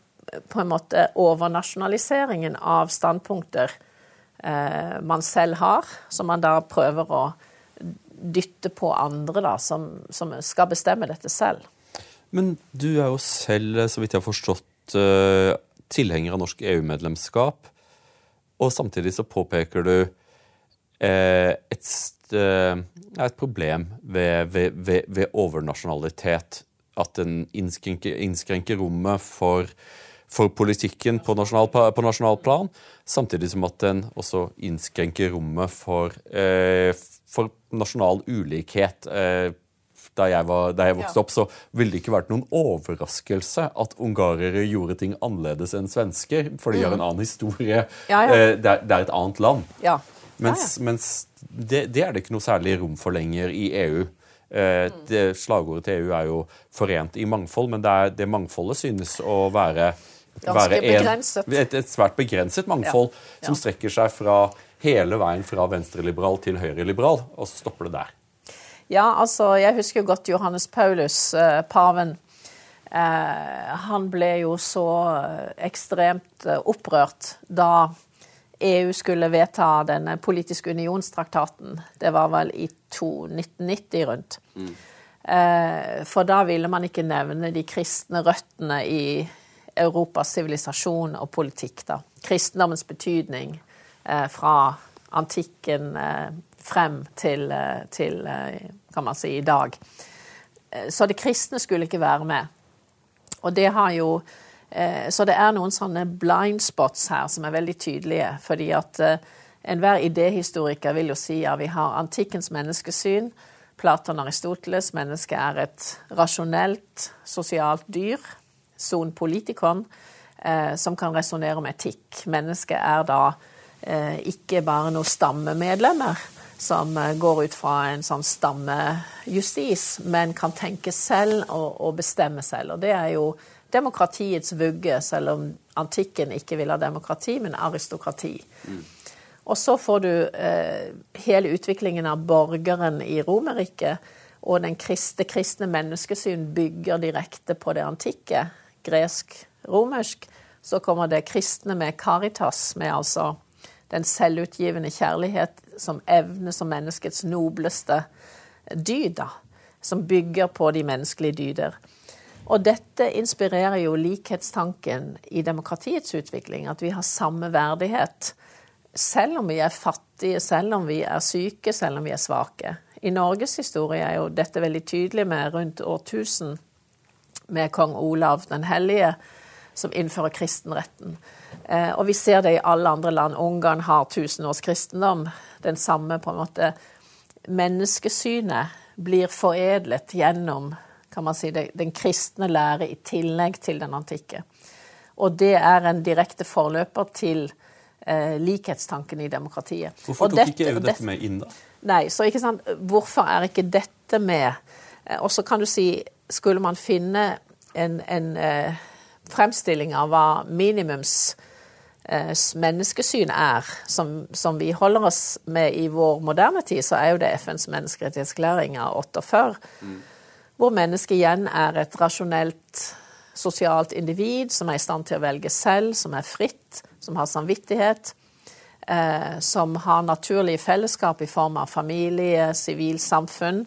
på en måte overnasjonaliseringen av standpunkter eh, man selv har, som man da prøver å dytte på andre, da, som, som skal bestemme dette selv. Men du er jo selv, så vidt jeg har forstått, eh, tilhenger av norsk EU-medlemskap. Og samtidig så påpeker du eh, et, eh, et, problem ved, ved, ved, ved, overnasjonalitet. At den innskrenker, innskrenker rommet for, for, politikken på nasjonal, på nasjonal, plan, samtidig som at den også innskrenker rommet for, eh, for nasjonal ulikhet. Eh, da jeg, var, da jeg vokste ja. opp, så ville det ikke vært noen overraskelse at ungarere gjorde ting annerledes enn svensker, for de har en mm. annen historie. Ja, ja. Eh, det, er, det, er, et annet land. Mens, mens det, det, er det ikke noe særlig rom for lenger i EU. Eh, det, slagordet til EU er jo 'forent i mangfold', men det, er, det mangfoldet synes å være, være en, et, et, svært begrenset mangfold som strekker seg fra hele veien fra venstreliberal til høyreliberal, og så stopper det der. Ja, altså, jeg husker jo godt Johannes Paulus, eh, paven. Eh, han ble jo så ekstremt eh, opprørt da EU skulle vedta denne politiske unionstraktaten. Det var vel i 1990 rundt. Mm. For da ville man ikke nevne de kristne røttene i Europas sivilisasjon og politikk. da. Kristendommens betydning fra antikken frem til, til kan man si, i dag. Eh, så det kristne skulle ikke være med. Og det har jo eh, Så det er noen sånne blind spots her som er veldig tydelige. Fordi at eh, enhver idéhistoriker vil jo si at vi har antikkens menneskesyn. Platon Aristoteles, mennesket er et rasjonelt, sosialt dyr. Son politikon, som kan resonnere om etikk. Mennesket er da ikke bare noen stammemedlemmer som eh, går ut fra en sånn stammejustis, men kan tenke selv og, og, bestemme selv. Og det er jo demokratiets vugge, selv om antikken ikke vil ha demokrati, men aristokrati. Mm. Og så får du eh, hele utviklingen av borgeren i Romerriket, og den kristne, kristne menneskesyn bygger direkte på det antikke, gresk-romersk. Så kommer det kristne med caritas, med altså den selvutgivende kjærlighet som evne som menneskets nobleste dyd, da, som bygger på de menneskelige dyder. Og dette inspirerer jo likhetstanken i demokratiets utvikling, at vi har samme verdighet. Selv om vi er fattige, selv om vi er syke, selv om vi er svake. I Norges historie er jo dette veldig tydelig med rundt årtusen, med kong Olav den hellige, som innfører kristenretten. Eh, og vi ser det i alle andre land. Ungarn har tusen års kristendom. Den samme på en måte menneskesynet blir foredlet gjennom kan man si, den kristne lære i tillegg til den antikke. Og det er en direkte forløper til eh, likhetstanken i demokratiet. Hvorfor tok dette, ikke EU dette med inn, da? Nei, så ikke sant, Hvorfor er ikke dette med? Eh, og så kan du si, skulle man finne en, en eh, fremstilling av hva minimums eh, menneskesyn er, som, som, vi holder oss med i vår moderne tid, så er jo det FNs menneskerettighetsklæring av 48, mm. Hvor mennesket igjen er et rasjonelt sosialt individ som er i stand til å velge selv, som er fritt, som har samvittighet, eh, som har naturlige fellesskap i form av familie, sivilsamfunn,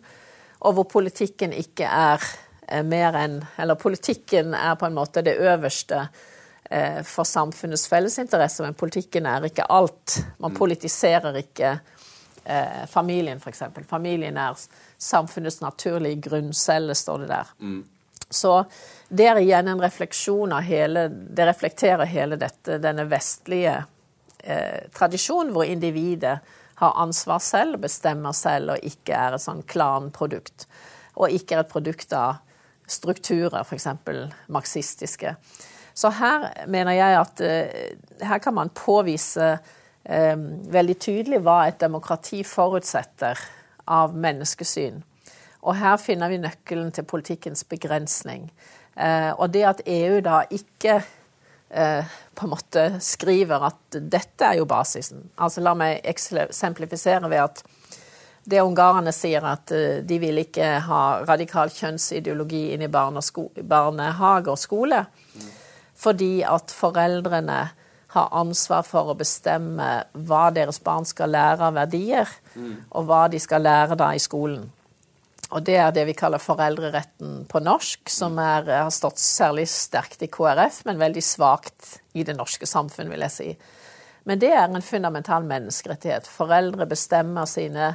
og hvor politikken ikke er eh, mer enn Eller politikken er på en måte det øverste eh, for samfunnets fellesinteresse, men politikken er ikke alt. Man mm. politiserer ikke eh, familien, f.eks. Familien er samfunnets naturlige grunncelle, står det der. Mm. Så det er igjen en refleksjon av hele Det reflekterer hele dette, denne vestlige eh, tradisjonen, hvor individet har ansvar selv, bestemmer selv og ikke er et sånn klanprodukt. Og ikke er et produkt av strukturer, f.eks. marxistiske. Så her mener jeg at eh, her kan man påvise veldig tydelig hva et demokrati forutsetter av menneskesyn. Og her finner vi nøkkelen til politikkens begrensning. Eh, og det at EU da ikke eh, på en måte skriver at dette er jo basisen. Altså La meg eksemplifisere ved at det ungarerne sier at uh, de vil ikke ha radikal kjønnsideologi inn i barnehage og skole, mm. fordi at foreldrene har ansvar for å bestemme hva deres barn skal lære av verdier, mm. og hva de skal lære da i skolen. Og det er det vi kaller foreldreretten på norsk, som er, har stått særlig sterkt i KrF, men veldig svakt i det norske samfunn, vil jeg si. Men det er en fundamental menneskerettighet. Foreldre bestemmer sine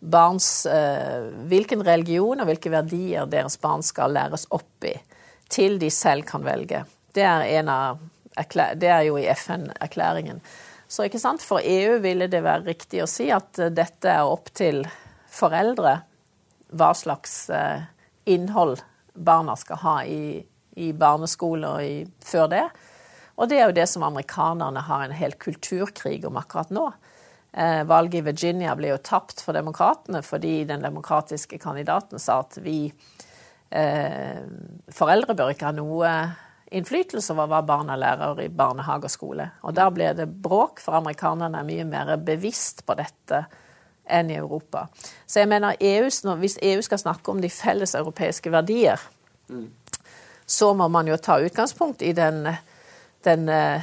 barns eh, hvilken religion og hvilke verdier deres barn skal læres opp i, til de selv kan velge. Det er, en av, det er jo i FN-erklæringen. Så ikke sant? For EU ville det være riktig å si at dette er opp til foreldre hva slags eh, innhold barna skal ha i, i barneskole og i, før det. Og det er jo det som amerikanerne har en hel kulturkrig om akkurat nå. Eh, valget i Virginia ble jo tapt for demokratene fordi den demokratiske kandidaten sa at vi eh, foreldre bør ikke ha noe innflytelse over hva barna lærer i barnehage og skole. Og der ble det bråk, for amerikanerne er mye mer bevisst på dette enn i Europa. Så jeg mener EU, Hvis EU skal snakke om de felles europeiske verdier, mm. så må man jo ta utgangspunkt i den, den uh,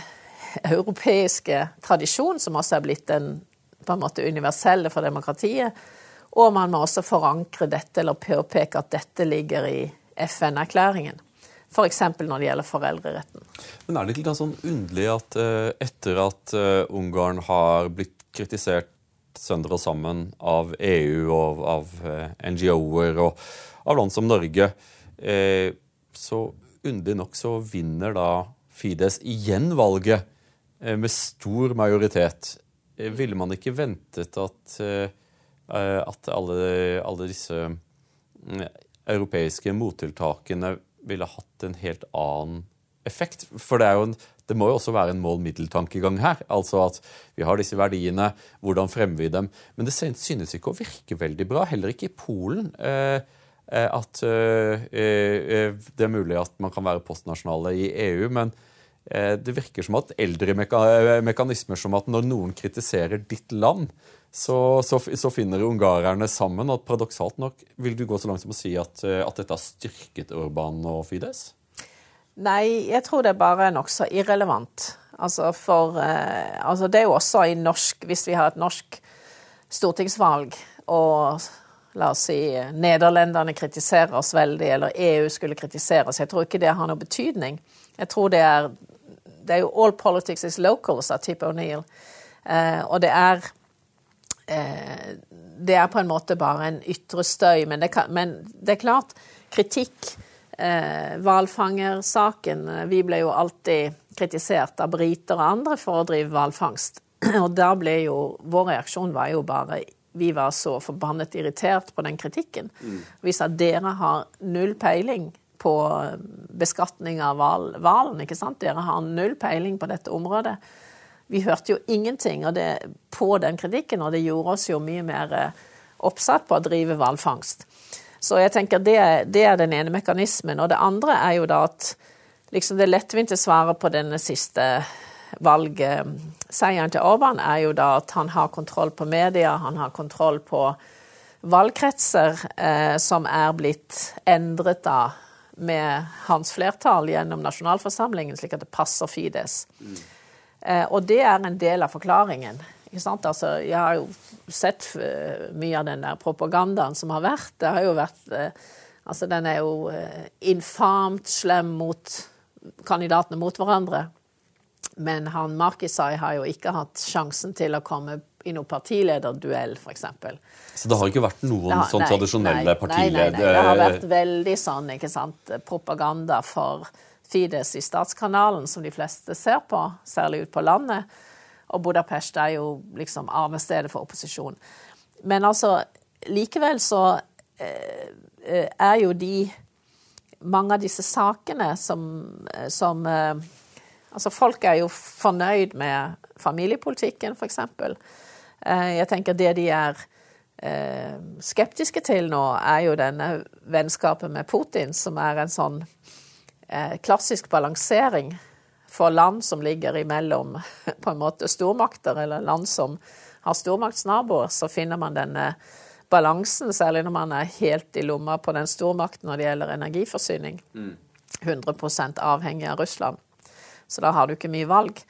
europeiske tradisjonen, som også er blitt den på en måte universelle for demokratiet. Og man må også forankre dette, eller påpeke at dette ligger i FN-erklæringen. F.eks. når det gjelder foreldreretten. Men Er det ikke sånn underlig at uh, etter at uh, Ungarn har blitt kritisert sønder og sammen av EU og av eh, NGO-er og av land som Norge. Eh, så underlig nok så vinner da Fides igjen valget eh, med stor majoritet. Ville man ikke ventet at, at alle, alle disse mm, europeiske mottiltakene ville hatt en helt annen effekt? For det en det må jo også være en mål-middel-tankegang her. Altså at vi har disse verdiene, hvordan fremmer vi dem? Men det synes ikke å virke veldig bra, heller ikke i Polen. Eh, eh, at eh, det er mulig at man kan være postnasjonale i EU, men det virker som at eldre mekanismer som at når noen kritiserer ditt land, så, så, så finner ungarerne sammen. Og paradoksalt nok vil du gå så langt som å si at, at dette har styrket Urban og Fides? Nei, jeg tror det er bare nokså irrelevant. Altså for eh, altså Det er jo også i norsk Hvis vi har et norsk stortingsvalg, og la oss si Nederlenderne kritiserer oss veldig, eller EU skulle kritisere oss, jeg tror ikke det har noe betydning. Jeg tror det er Det er jo all politics is local, sa Tip O'Neill. Eh, og det er eh, Det er på en måte bare en ytre støy, men det, kan, men det er klart, kritikk eh, hvalfangersaken. Vi ble jo alltid kritisert av briter og andre for å drive hvalfangst. Og da ble jo Vår reaksjon var jo bare Vi var så forbannet irritert på den kritikken. Mm. Vi sa dere har null peiling på beskatning av hvalen, ikke sant? Dere har null peiling på dette området. Vi hørte jo ingenting det, på den kritikken, og det gjorde oss jo mye mer eh, oppsatt på å drive hvalfangst. Så jeg tenker det, det, er den ene mekanismen. Og det andre er jo da at liksom det lettvinte svaret på denne siste valgseieren til Orban er jo da at han har kontroll på media, han har kontroll på valgkretser eh, som er blitt endret da med hans flertall gjennom nasjonalforsamlingen, slik at det passer Fides. Mm. Eh, og det er en del av forklaringen. Altså, jeg har jo sett uh, mye av den der propagandaen som har vært. Det har jo vært eh, Altså, den er jo eh, infamt slem mot kandidatene mot hverandre. Men han Markisai har jo ikke hatt sjansen til å komme i noen partilederduell, f.eks. Så det har ikke vært noen har, sånn nei, tradisjonelle partileder... Nei, nei, nei, det har vært veldig sånn ikke sant, propaganda for Fides i statskanalen, som de fleste ser på, særlig ut på landet. Og Budapest er jo liksom arnestedet for opposisjon. Men altså, likevel så eh, er jo de Mange av disse sakene som, som eh, Altså, folk er jo fornøyd med familiepolitikken, f.eks. Eh, jeg tenker det de er eh, skeptiske til nå, er jo denne vennskapet med Putin, som er en sånn eh, klassisk balansering for land som ligger imellom på en måte stormakter, eller land som har stormaktsnaboer, så finner man denne balansen, særlig når man er helt i lomma på den stormakten når det gjelder energiforsyning. 100% avhengig av Russland. Så da har du ikke mye valg.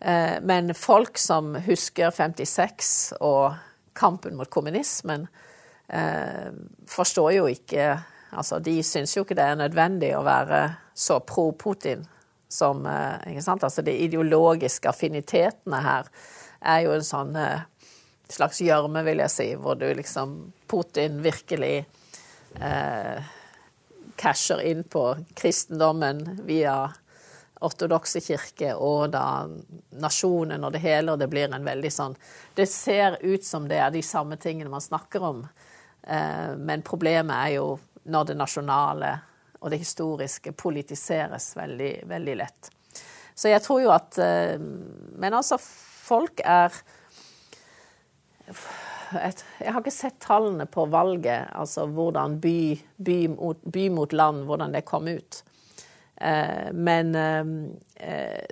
Men folk som husker 56 og kampen mot kommunismen, forstår jo ikke Altså, de syns jo ikke det er nødvendig å være så pro Putin som ikke sant? Altså, de ideologiske affinitetene her er jo en sånn slags gjørme, vil jeg si, hvor du liksom Putin virkelig eh, casher inn på kristendommen via ortodokse kirke og da nasjonen og det hele, og det blir en veldig sånn Det ser ut som det er de samme tingene man snakker om, eh, men problemet er jo når det nasjonale og det historiske politiseres veldig, veldig lett. Så jeg tror jo at eh, Men altså, folk er jeg har ikke sett tallene på valget, altså hvordan by, by, mot, by mot land, hvordan det kom ut. Men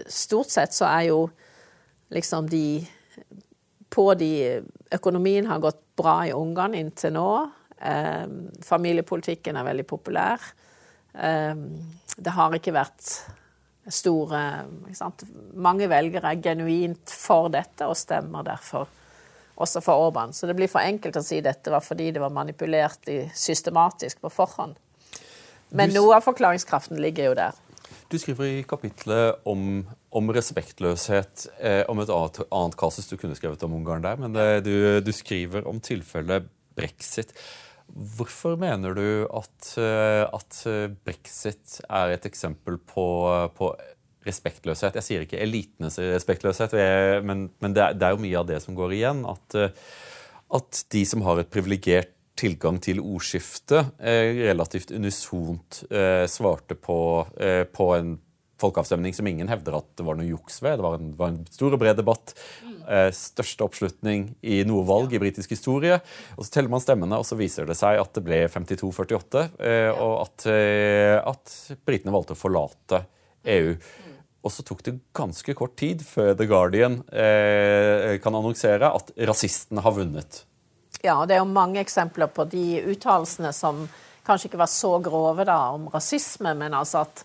stort sett så er jo liksom de På de Økonomien har gått bra i Ungarn inntil nå. Familiepolitikken er veldig populær. Det har ikke vært store Mange velgere er genuint for dette og stemmer derfor også for Orban. Så det blir for enkelt å si dette var fordi det var manipulert systematisk på forhånd. Men noe av forklaringskraften ligger jo der. Du skriver i kapitlet om, om respektløshet, eh, om et annet, annet, kasus du kunne skrevet om Ungarn der, men det, du, du, skriver om tilfellet brexit. Hvorfor mener du at, at brexit er et eksempel på, på respektløshet. Jeg sier ikke elitenes respektløshet, men, men det, er, det, er, jo mye av det som går igjen. At, at de som har et privilegert tilgang til ordskiftet, eh, relativt unisont eh, svarte på, eh, på, en folkeavstemning som ingen hevder at det var noe juks ved. Det var en, var en stor og bred debatt. Eh, største oppslutning i noe valg i britisk historie. Og Så teller man stemmene, og så viser det seg at det ble 52-48, eh, og at, eh, at britene valgte å forlate EU. Og så tok det ganske kort tid før The Guardian kan annonsere at rasistene har vunnet. Ja, det er jo mange eksempler på de uttalelsene som kanskje ikke var så grove da, om rasisme, men altså at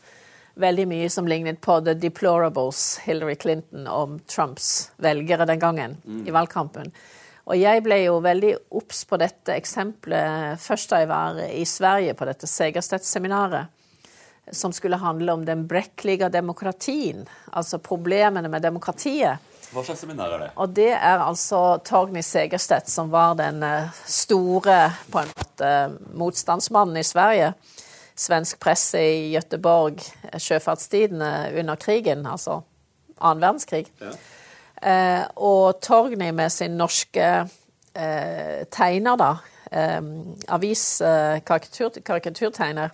veldig mye som lignet på The Deplorables, Hillary Clinton, om Trumps velgere den gangen mm. i valgkampen. Og jeg ble jo veldig obs på dette eksempelet først da jeg var i Sverige på dette Segerstedt-seminaret som skulle handle om den brekkelige demokratien, altså problemene med demokratiet. Hva slags seminar er det? Og Det er altså Torgny Segerstedt, som var den eh, store på en måte, motstandsmannen i Sverige. Svensk presse i Gøteborg, eh, sjøfartstidene under krigen, altså annen verdenskrig. Ja. Eh, og Torgny med sin norske eh, tegner, da, eh, avis-karikaturtegner, eh,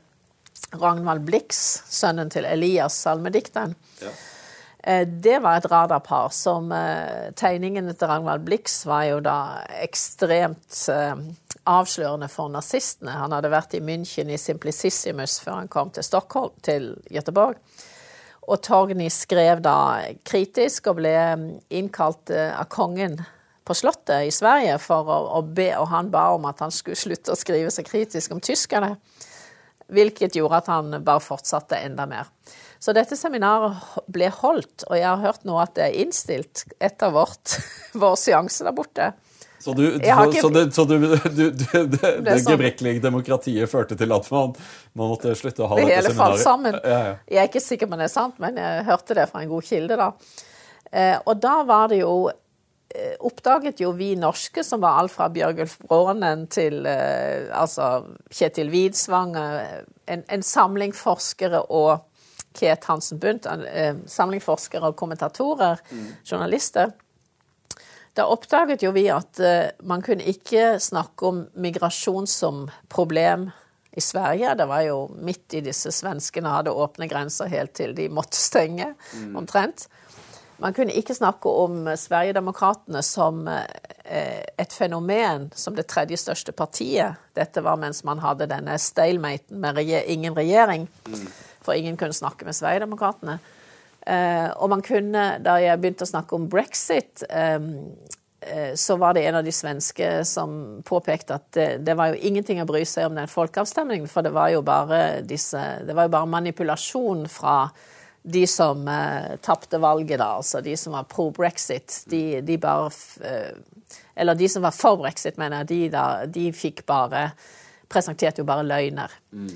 Ragnvald Blix, sønnen til Elias, salmedikteren. Ja. Eh, det var et radarpar som eh, Tegningene til Ragnvald Blix var jo da ekstremt eh, avslørende for nazistene. Han hadde vært i München i Simplicissimus før han kom til Stockholm, til Göteborg. Og Torgny skrev da kritisk og ble innkalt av kongen på Slottet i Sverige for å, be, og han ba om at han skulle slutte å skrive så kritisk om tyskerne. hvilket gjorde at han bare fortsatte enda mer. Så dette seminaret ble holdt, og jeg har hørt nå at det er innstilt etter vårt, vår seanse der borte. Så, du, ikke... så, det, så du, du, det, det, det sånn... gebrekkelige demokratiet førte til at man, man, måtte slutte å ha dette seminaret? Det hele falt sammen. Ja, ja. Jeg er ikke sikker på om det er sant, men jeg hørte det fra en god kilde. da. Eh, og da var det jo eh, Oppdaget jo vi norske, som var alt fra Bjørgulf Brånen til eh, altså Kjetil Widsvang, en, en samling forskere og Ket Hansen Bundt, en eh, samling forskere og kommentatorer, mm. journalister. Da oppdaget jo vi at uh, man kunne ikke snakke om migrasjon som problem i Sverige. Det var jo midt i disse svenskene hadde åpne grenser helt til de måtte stenge, mm. omtrent. Man kunne ikke snakke om Sverigedemokraterna som uh, et fenomen, som det tredje største partiet. Dette var mens man hadde denne stalematen med ingen regjering. Mm. For ingen kunne snakke med Sverigedemokraterna. Eh, og man kunne, da jeg begynte å snakke om brexit, um, uh, så var det en av de svenske som påpekte at det, det, var jo ingenting å bry seg om den folkeavstemningen, for det var jo bare, disse, var jo bare manipulasjon fra de som eh, tapte valget, da, altså de som var pro brexit. De, de bare Eller de som var for brexit, mener jeg, de, da, de fikk bare Presenterte jo bare løgner. Mm.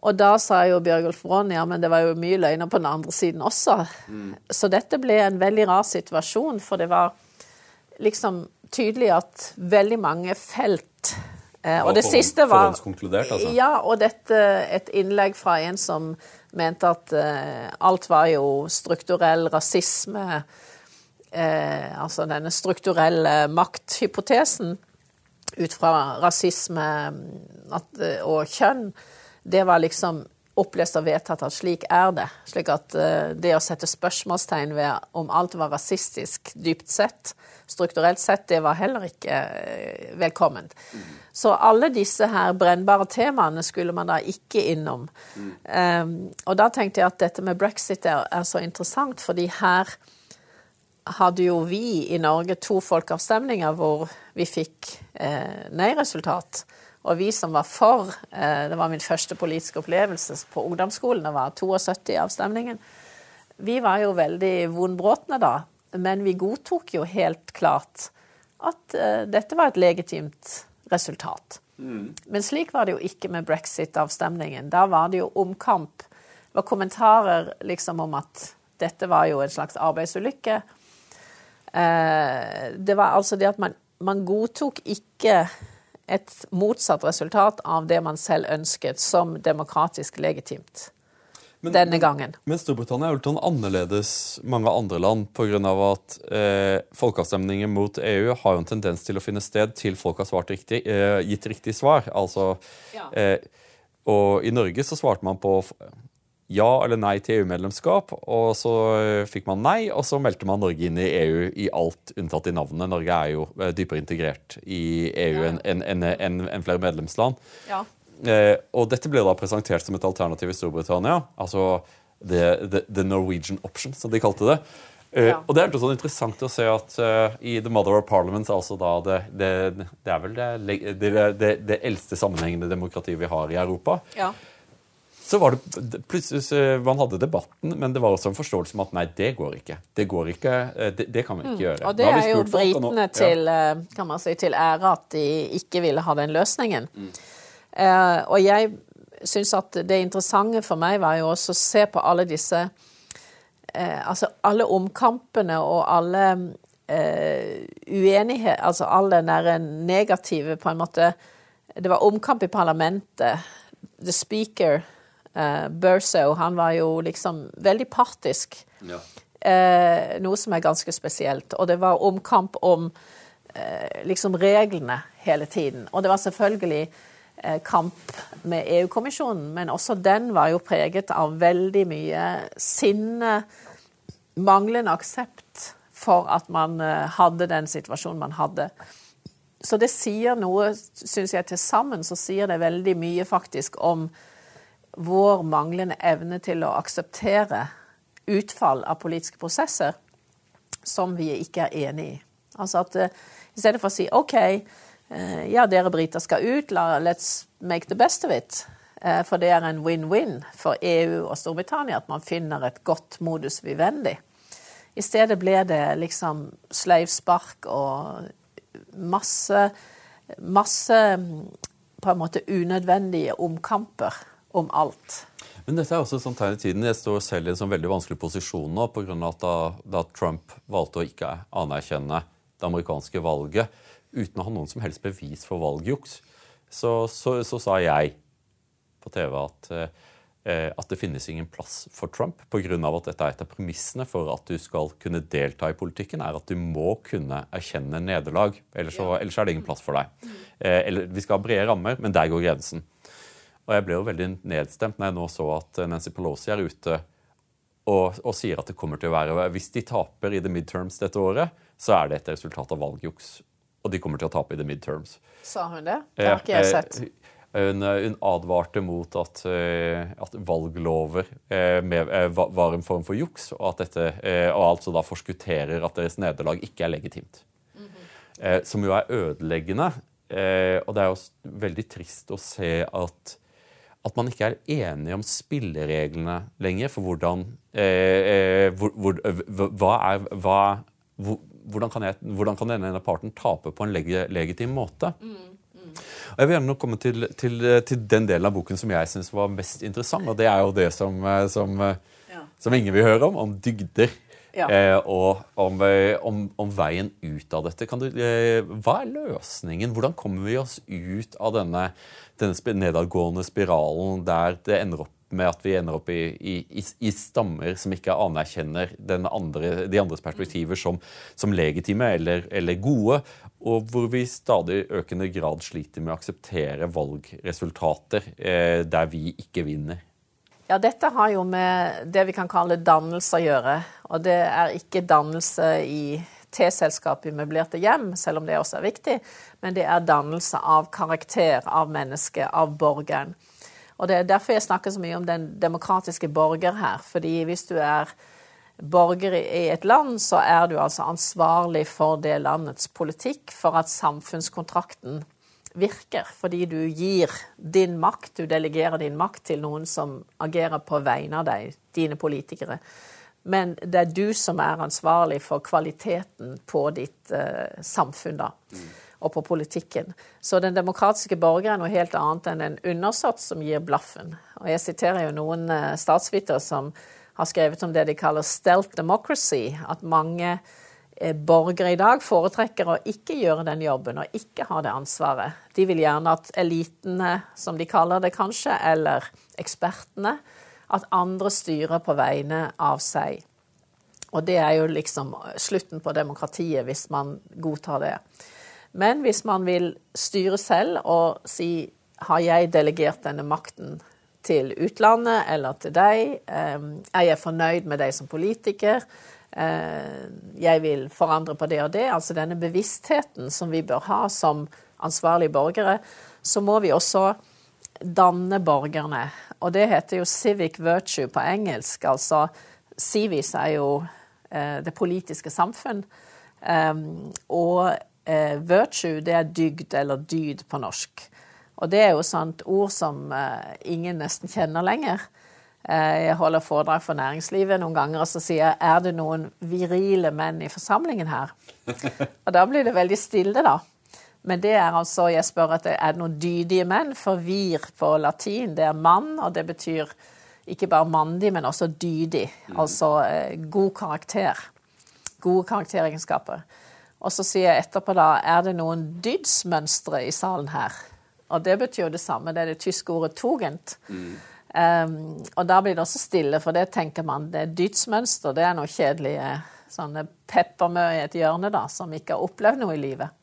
Og da sa jo Bjørgulf Ron ja, men det var jo mye løgner på den andre siden også. Mm. Så dette ble en veldig rar situasjon, for det var liksom tydelig at veldig mange felt eh, Og det siste var altså. Ja, og dette et innlegg fra en som mente at eh, alt var jo strukturell rasisme. Eh, altså denne strukturelle makthypotesen ut fra rasisme at, og kjønn det var liksom opplest og vedtatt at slik er det. Slik at uh, det å sette spørsmålstegn ved om alt var rasistisk dypt sett, strukturelt sett, det var heller ikke uh, velkomment. Mm. Så alle disse her brennbare temaene skulle man da ikke innom. Mm. Um, og da tenkte jeg at dette med brexit er, er så interessant, fordi her hadde jo vi i Norge to folkeavstemninger hvor vi fikk eh, nei-resultat. Og vi som var for eh, Det var min første politiske opplevelse på ungdomsskolen. Det var 72 i avstemningen. Vi var jo veldig vondbråtne da, men vi godtok jo helt klart at uh, dette var et legitimt resultat. Mm. Men slik var det jo ikke med brexit-avstemningen. Da var det jo omkamp. Det var kommentarer liksom om at dette var jo en slags arbeidsulykke. Uh, det var altså det at man, man godtok ikke et motsatt resultat av det man selv ønsket, som demokratisk legitimt. Men, denne gangen. Men, men Storbritannia er jo litt annerledes mange andre land pga. at eh, folkeavstemninger mot EU har jo en tendens til å finne sted til folk har svart riktig, eh, gitt riktig svar. Altså, ja. eh, og i Norge så svarte man på ja eller nei til EU-medlemskap, og så eh, fikk man nei, og så meldte man Norge inn i EU i alt unntatt i navnet. Norge er jo eh, dypere integrert i EU enn en, en, en, en flere medlemsland. Ja. Eh, og dette ble da presentert som et alternativ i Storbritannia. Altså the, the, the Norwegian option, som de kalte det. Eh, ja. Og det er sånn interessant å se at uh, i The Mother of Parliament, altså da det, det, det er vel det, det, eldste sammenhengende demokratiet vi har i Europa. Ja så var det plutselig Man hadde debatten, men det var også en forståelse om at nei, det går ikke. Det går ikke, eh, det, det kan vi ikke mm. gjøre. Og det er jo britene ja. til, kan man si, til ære at de ikke ville ha den løsningen. Mm. Uh, og jeg syns at det interessante for meg var jo også å se på alle disse uh, Altså alle omkampene og alle uh, uenighet Altså all den der negative, på en måte Det var omkamp i parlamentet. The speaker Uh, Berso, han var jo liksom veldig partisk. Ja. Uh, noe som er ganske spesielt. Og det var omkamp om uh, liksom reglene hele tiden. Og det var selvfølgelig kamp med EU-kommisjonen, men også den var jo preget av veldig mye sinne, manglende aksept for at man hadde den situasjonen man hadde. Så det sier noe, syns jeg, til sammen så sier det veldig mye faktisk om vår manglende evne til å akseptere utfall av politiske prosesser som vi ikke er enig i. Altså at uh, i stedet for å si OK, uh, ja, dere briter skal ut, let's make the best of it. Eh, for det er en win-win for EU og Storbritannia at man finner et godt modus vivendi. I stedet ble det liksom sleivspark og masse, masse på en måte unødvendige omkamper om alt. Men dette er også et sånt tegn i tiden. Jeg står selv i en sånn veldig vanskelig posisjon nå pga. at da, da Trump valgte å ikke anerkjenne det amerikanske valget uten å ha noen som helst bevis for valgjuks, så, så, så sa jeg på TV at, eh, at det finnes ingen plass for Trump pga. at dette er et av premissene for at du skal kunne delta i politikken, er at du må kunne erkjenne nederlag. Ellers, ellers er det ingen plass for deg. Eh, eller, vi skal ha brede rammer, men der går grensen. Og jeg ble jo veldig nedstemt når jeg nå så at Nancy Pelosi er ute og, og, sier at det kommer til å være Hvis de taper i the midterms dette året, så er det et resultat av valgjuks. Og de kommer til å tape i the midterms. Sa hun det? Det har ikke jeg sett. Hun, hun advarte mot at, eh, at valglover eh, med, eh, var en form for juks, og at dette og altså da forskutterer at deres nederlag ikke er legitimt. Mm -hmm. Som jo er ødeleggende. Og det er jo veldig trist å se at at man ikke er enige om spillereglene lenger for hvordan eh, hvor, hvor, hva er, hva, hvor, hvordan, kan jeg, hvordan, kan denne parten tape på en leg, legitim måte? Mm, mm. Og jeg vil gjerne komme til, til, til, den delen av boken som jeg syns var mest interessant. Og det er jo det som, eh, som, ja. som ingen vil høre om, om dygder. Ja. Eh, og om, eh, om, om, veien ut av dette. Du, eh, hva er løsningen? Hvordan kommer vi oss ut av denne, denne nedadgående spiralen der det ender opp med at vi ender opp i, i, i stammer som ikke anerkjenner andre, de andres perspektiver som, som legitime eller, eller, gode, og hvor vi stadig økende grad sliter med å akseptere valgresultater eh, der vi ikke vinner. Ja, dette har jo med det vi kan kalle dannelse å gjøre. Og det er ikke dannelse i T-selskap i møblerte hjem, selv om det også er viktig, men det er dannelse av karakter, av mennesket, av borgeren. Og Det er derfor jeg snakker så mye om den demokratiske borger her. fordi hvis du er borger i et land, så er du altså ansvarlig for det landets politikk, for at samfunnskontrakten virker, fordi du gir din makt, du delegerer din makt til noen som agerer på vegne av deg, dine politikere. Men det er du som er ansvarlig for kvaliteten på ditt uh, samfunn, da. Mm. Og på politikken. Så den demokratiske borger er noe helt annet enn en undersått som gir blaffen. Og jeg siterer jo noen uh, statsvitere som har skrevet om det de kaller stealth democracy. At mange Eh, borgere i dag foretrekker å ikke gjøre den jobben og ikke ha det ansvaret. De vil gjerne at elitene, som de kaller det kanskje, eller ekspertene, at andre styrer på vegne av seg. Og det er jo liksom slutten på demokratiet, hvis man godtar det. Men hvis man vil styre selv og si har jeg delegert denne makten til utlandet eller til deg? Eh, er jeg fornøyd med deg som politiker? Eh, jeg vil forandre på det og det, altså denne bevisstheten som vi bør ha som ansvarlige borgere, så må vi også danne borgerne. Og det heter jo civic virtue på engelsk. Altså civis er jo eh, det politiske samfunn. Eh, og eh, virtue, det er dygd eller dyd på norsk. Og det er jo sånt ord som ingen nesten kjenner lenger. Eh, jeg holder foredrag for næringslivet noen ganger, og så sier jeg er det noen virile menn i forsamlingen her? Og da blir det veldig stille, da. Men det er altså, jeg spør er det noen dydige menn, for vir på latin det er mann, og det betyr ikke bare mandig, men også dydig. Altså eh, god karakter. Gode karakteregenskaper. Og så sier jeg etterpå da er det noen dydsmønstre i salen her? Og det betyr jo det samme, det er det tyske ordet togent. Mm. Um, og da blir det også stille, for det tenker man det er dydsmønster. Det er noe kjedelige sånne peppermø i et hjørne da, som ikke har opplevd noe i livet.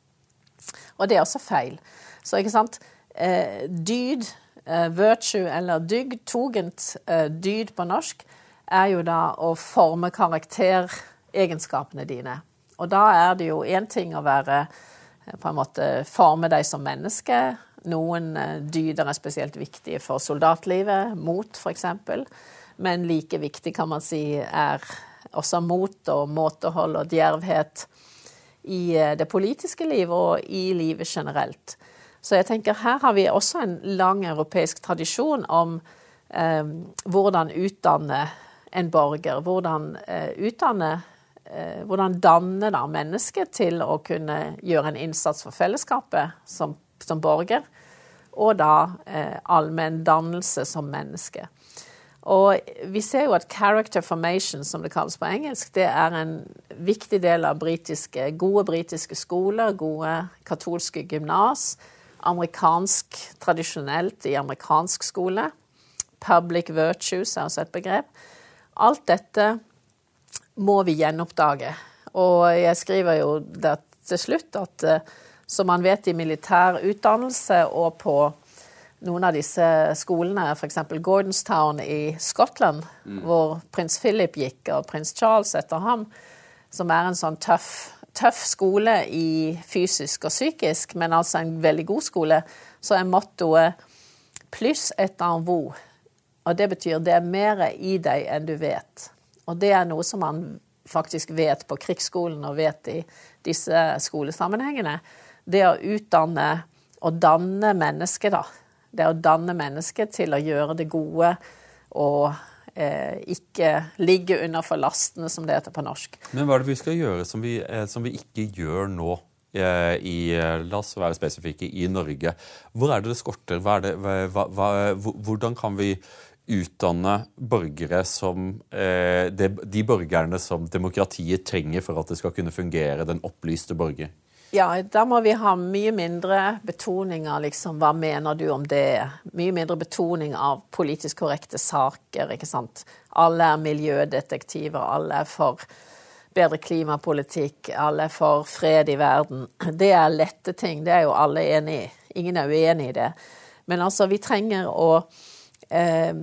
Og det er også feil. Så ikke sant eh, Dyd, eh, virtue eller dygd, togent eh, dyd på norsk, er jo da å forme karakteregenskapene dine. Og da er det jo én ting å være eh, på en måte forme deg som menneske, noen eh, dyder er spesielt viktige for soldatlivet, mot f.eks. Men like viktig kan man si er også mot og måtehold og djervhet i eh, det politiske livet og i livet generelt. Så jeg tenker her har vi også en lang europeisk tradisjon om eh, hvordan utdanne en borger. Hvordan eh, utdanne eh, Hvordan danne da mennesket til å kunne gjøre en innsats for fellesskapet som, som borger. Og da eh, allmenndannelse som menneske. Og vi ser jo at character formation, som det kalles på engelsk, det er en viktig del av britiske, gode britiske skoler, gode katolske gymnas, amerikansk tradisjonelt i amerikansk skole. Public virtues er også et begrep. Alt dette må vi gjenoppdage. Og jeg skriver jo til slutt at eh, som man vet i militær utdannelse og på noen av disse skolene, f.eks. Gordonstown i Skottland, mm. hvor prins Philip gikk, og prins Charles etter ham, som er en sånn tøff, tøff skole i fysisk og psykisk, men altså en veldig god skole, så er mottoet 'pluss et envou'. Og det betyr det er mer i deg enn du vet. Og det er noe som man faktisk vet på krigsskolen og vet i disse skolesammenhengene. Det å utdanne og danne mennesker, da det å danne mennesket til å gjøre det gode og eh, ikke ligge under for lastene, som det heter på norsk. Men hva er det vi skal gjøre som vi, eh, som vi ikke gjør nå? Eh, I, eh, la oss være spesifikke i Norge. Hvor er det det skorter? Det, hva, hva, hvordan kan vi utdanne borgere som eh, de, de borgerne som demokratiet trenger for at det skal kunne fungere, den opplyste borger? Ja, da må vi ha mye mindre betoning av liksom, hva mener du om det? Mye mindre betoning av politisk korrekte saker, ikke sant. Alle er miljødetektiver, alle er for bedre klimapolitikk, alle er for fred i verden. Det er lette ting, det er jo alle enig i. Ingen er uenig i det. Men altså, vi trenger å eh,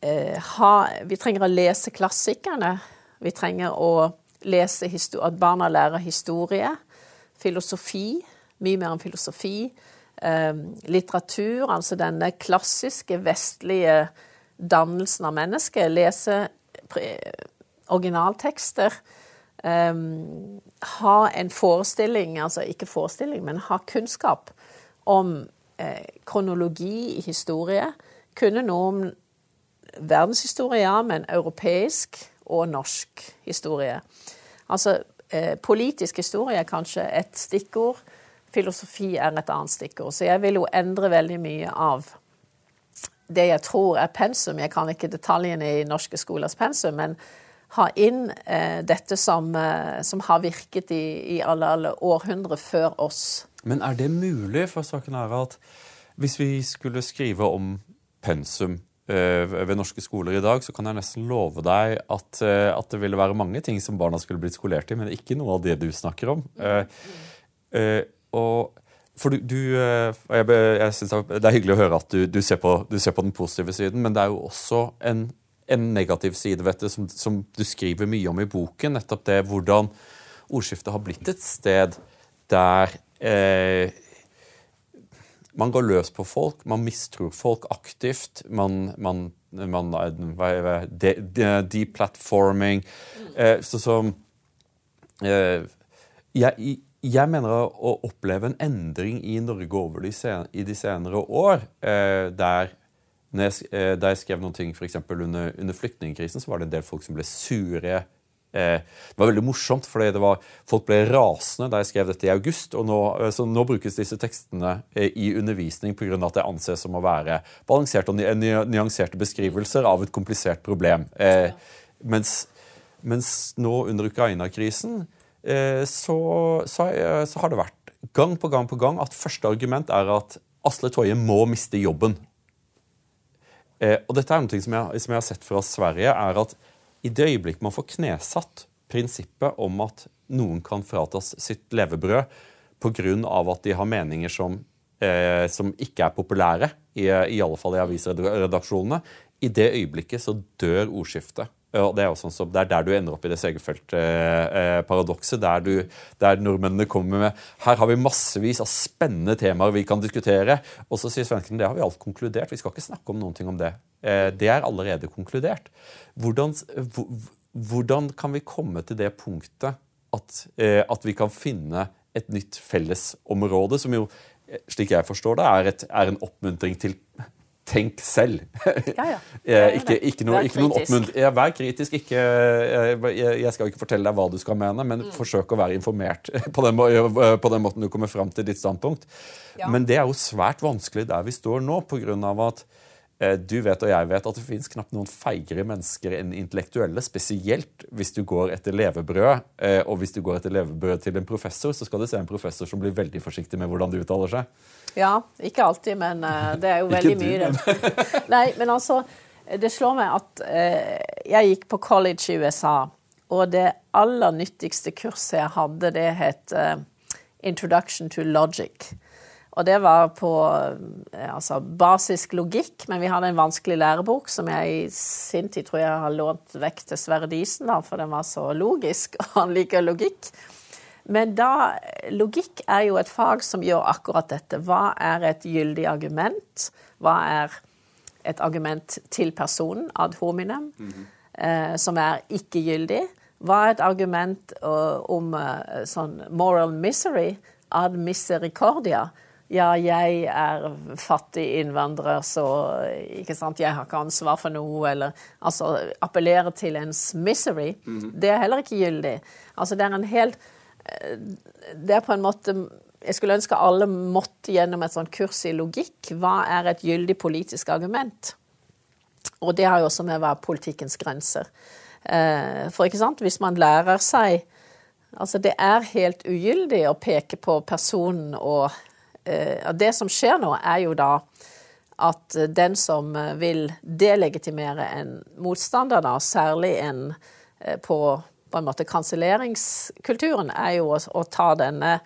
eh, ha Vi trenger å lese klassikerne. Vi trenger å lese at barna lærer historie filosofi, mye mer enn filosofi. Eh, litteratur, altså denne klassiske vestlige dannelsen av mennesket. Lese originaltekster. Eh, ha en forestilling, altså ikke forestilling, men ha kunnskap om eh, kronologi i historie. Kunne noe om verdenshistorie, ja, men europeisk og norsk historie. Altså politisk historie er kanskje et stikkord. Filosofi er et annet stikkord. Så jeg vil jo endre veldig mye av det jeg tror er pensum. Jeg kan ikke detaljene i norske skolers pensum, men ha inn eh, dette som, eh, som, har virket i, i alle, alle århundrer før oss. Men er det mulig, for saken er at hvis vi skulle skrive om pensum Eh, ved norske skoler i dag, så kan jeg nesten love deg at, eh, at, det ville være mange ting som barna skulle blitt skolert i, men ikke noe av det du snakker om. Uh, og for du, du jeg, jeg synes Det er hyggelig å høre at du, du, ser på, du, ser på, den positive siden, men det er jo også en, en negativ side vet du, som, som, du skriver mye om i boken. Nettopp det hvordan ordskiftet har blitt et sted der eh, man går løs på folk, man mistror folk aktivt. Man, man, man de, de, Eh, så som eh, jeg, jeg, mener å oppleve en endring i Norge over de sen, i de senere år. Eh, der, jeg, eh, der jeg skrev ting f.eks. Under, under flyktningkrisen, så var det en del folk som ble sure det var veldig morsomt, for folk ble rasende da jeg skrev dette i august. og Nå, eh, nå brukes disse tekstene eh, i undervisning pga. at det anses som å være balanserte og nyanserte beskrivelser av et komplisert problem. Mens, mens nå under Ukraina-krisen så, så, så har det vært gang på gang på gang at første argument er at Asle Toje må miste jobben. og dette er noe som jeg, som jeg har sett fra Sverige, er at i det øyeblikk man får knesatt prinsippet om at noen kan fratas sitt levebrød pga. at de har meninger som, eh, som ikke er populære, i, i alle fall i avisredaksjonene, i det øyeblikket så dør ordskiftet. Og det er, sånn, det er der du ender opp i det Segerfelt-paradokset, der, der, nordmennene kommer med Her har vi massevis av spennende temaer vi kan diskutere. Og så sier svenskene det har vi alt konkludert. Vi skal ikke snakke om noen ting om det. Eh, det er allerede konkludert. Hvordan, hvordan kan vi komme til det punktet at, eh, at vi kan finne et nytt fellesområde, som jo slik jeg forstår det, er, et, er en oppmuntring til Tenk selv. Ja, ja. Eh, ikke, ikke, noe, ikke noen. Ja, vær kritisk. Ikke, eh, jeg skal ikke fortelle deg hva du skal mene, men Mm. forsøk å være informert på den, eh, på den måten du kommer fram til ditt standpunkt. Men det er jo svært vanskelig der vi står nå, pga. at eh, du vet og jeg vet at det fins knapt noen feigere mennesker enn intellektuelle. Spesielt hvis du går etter levebrød. eh, Og hvis du går etter levebrød til en professor, så skal du se en professor som blir veldig forsiktig med hvordan du uttaler seg. Ja, ikke alltid, men eh, det er jo veldig mye. Nei, men altså, det slår meg at eh, jeg gikk på college i USA, og det aller nyttigste kurset jeg hadde, det het eh, Introduction to Logic. Og det var på eh, altså, basisk logikk, men vi hadde en vanskelig lærebok som jeg i sin tid tror jeg har lånt vekk til Sverre Disen, da, for den var så logisk, og han liker logikk. Men da, logikk er jo et fag som gjør akkurat dette. Hva er et gyldig argument? Hva er et argument til personen, ad hominem, eh, som er ikke gyldig? Hva er et argument uh, om uh, sånn moral misery, ad misericordia? Ja, jeg er fattig innvandrer, så ikke sant, jeg har ikke ansvar for noe, eller altså appellere til ens misery. Det er heller ikke gyldig. Altså det er en helt det er på en måte Jeg skulle ønske alle måtte gjennom et sånt kurs i logikk. Hva er et gyldig politisk argument? Og det har jo også med å være politikkens grenser. Eh, For ikke sant, hvis man lærer seg Altså, det er helt ugyldig å peke på personen eh, og Det som skjer nå, er jo da at den som eh, vil delegitimere en motstander, da, særlig en eh, på, på en måte kanselleringskulturen, er jo å, å ta denne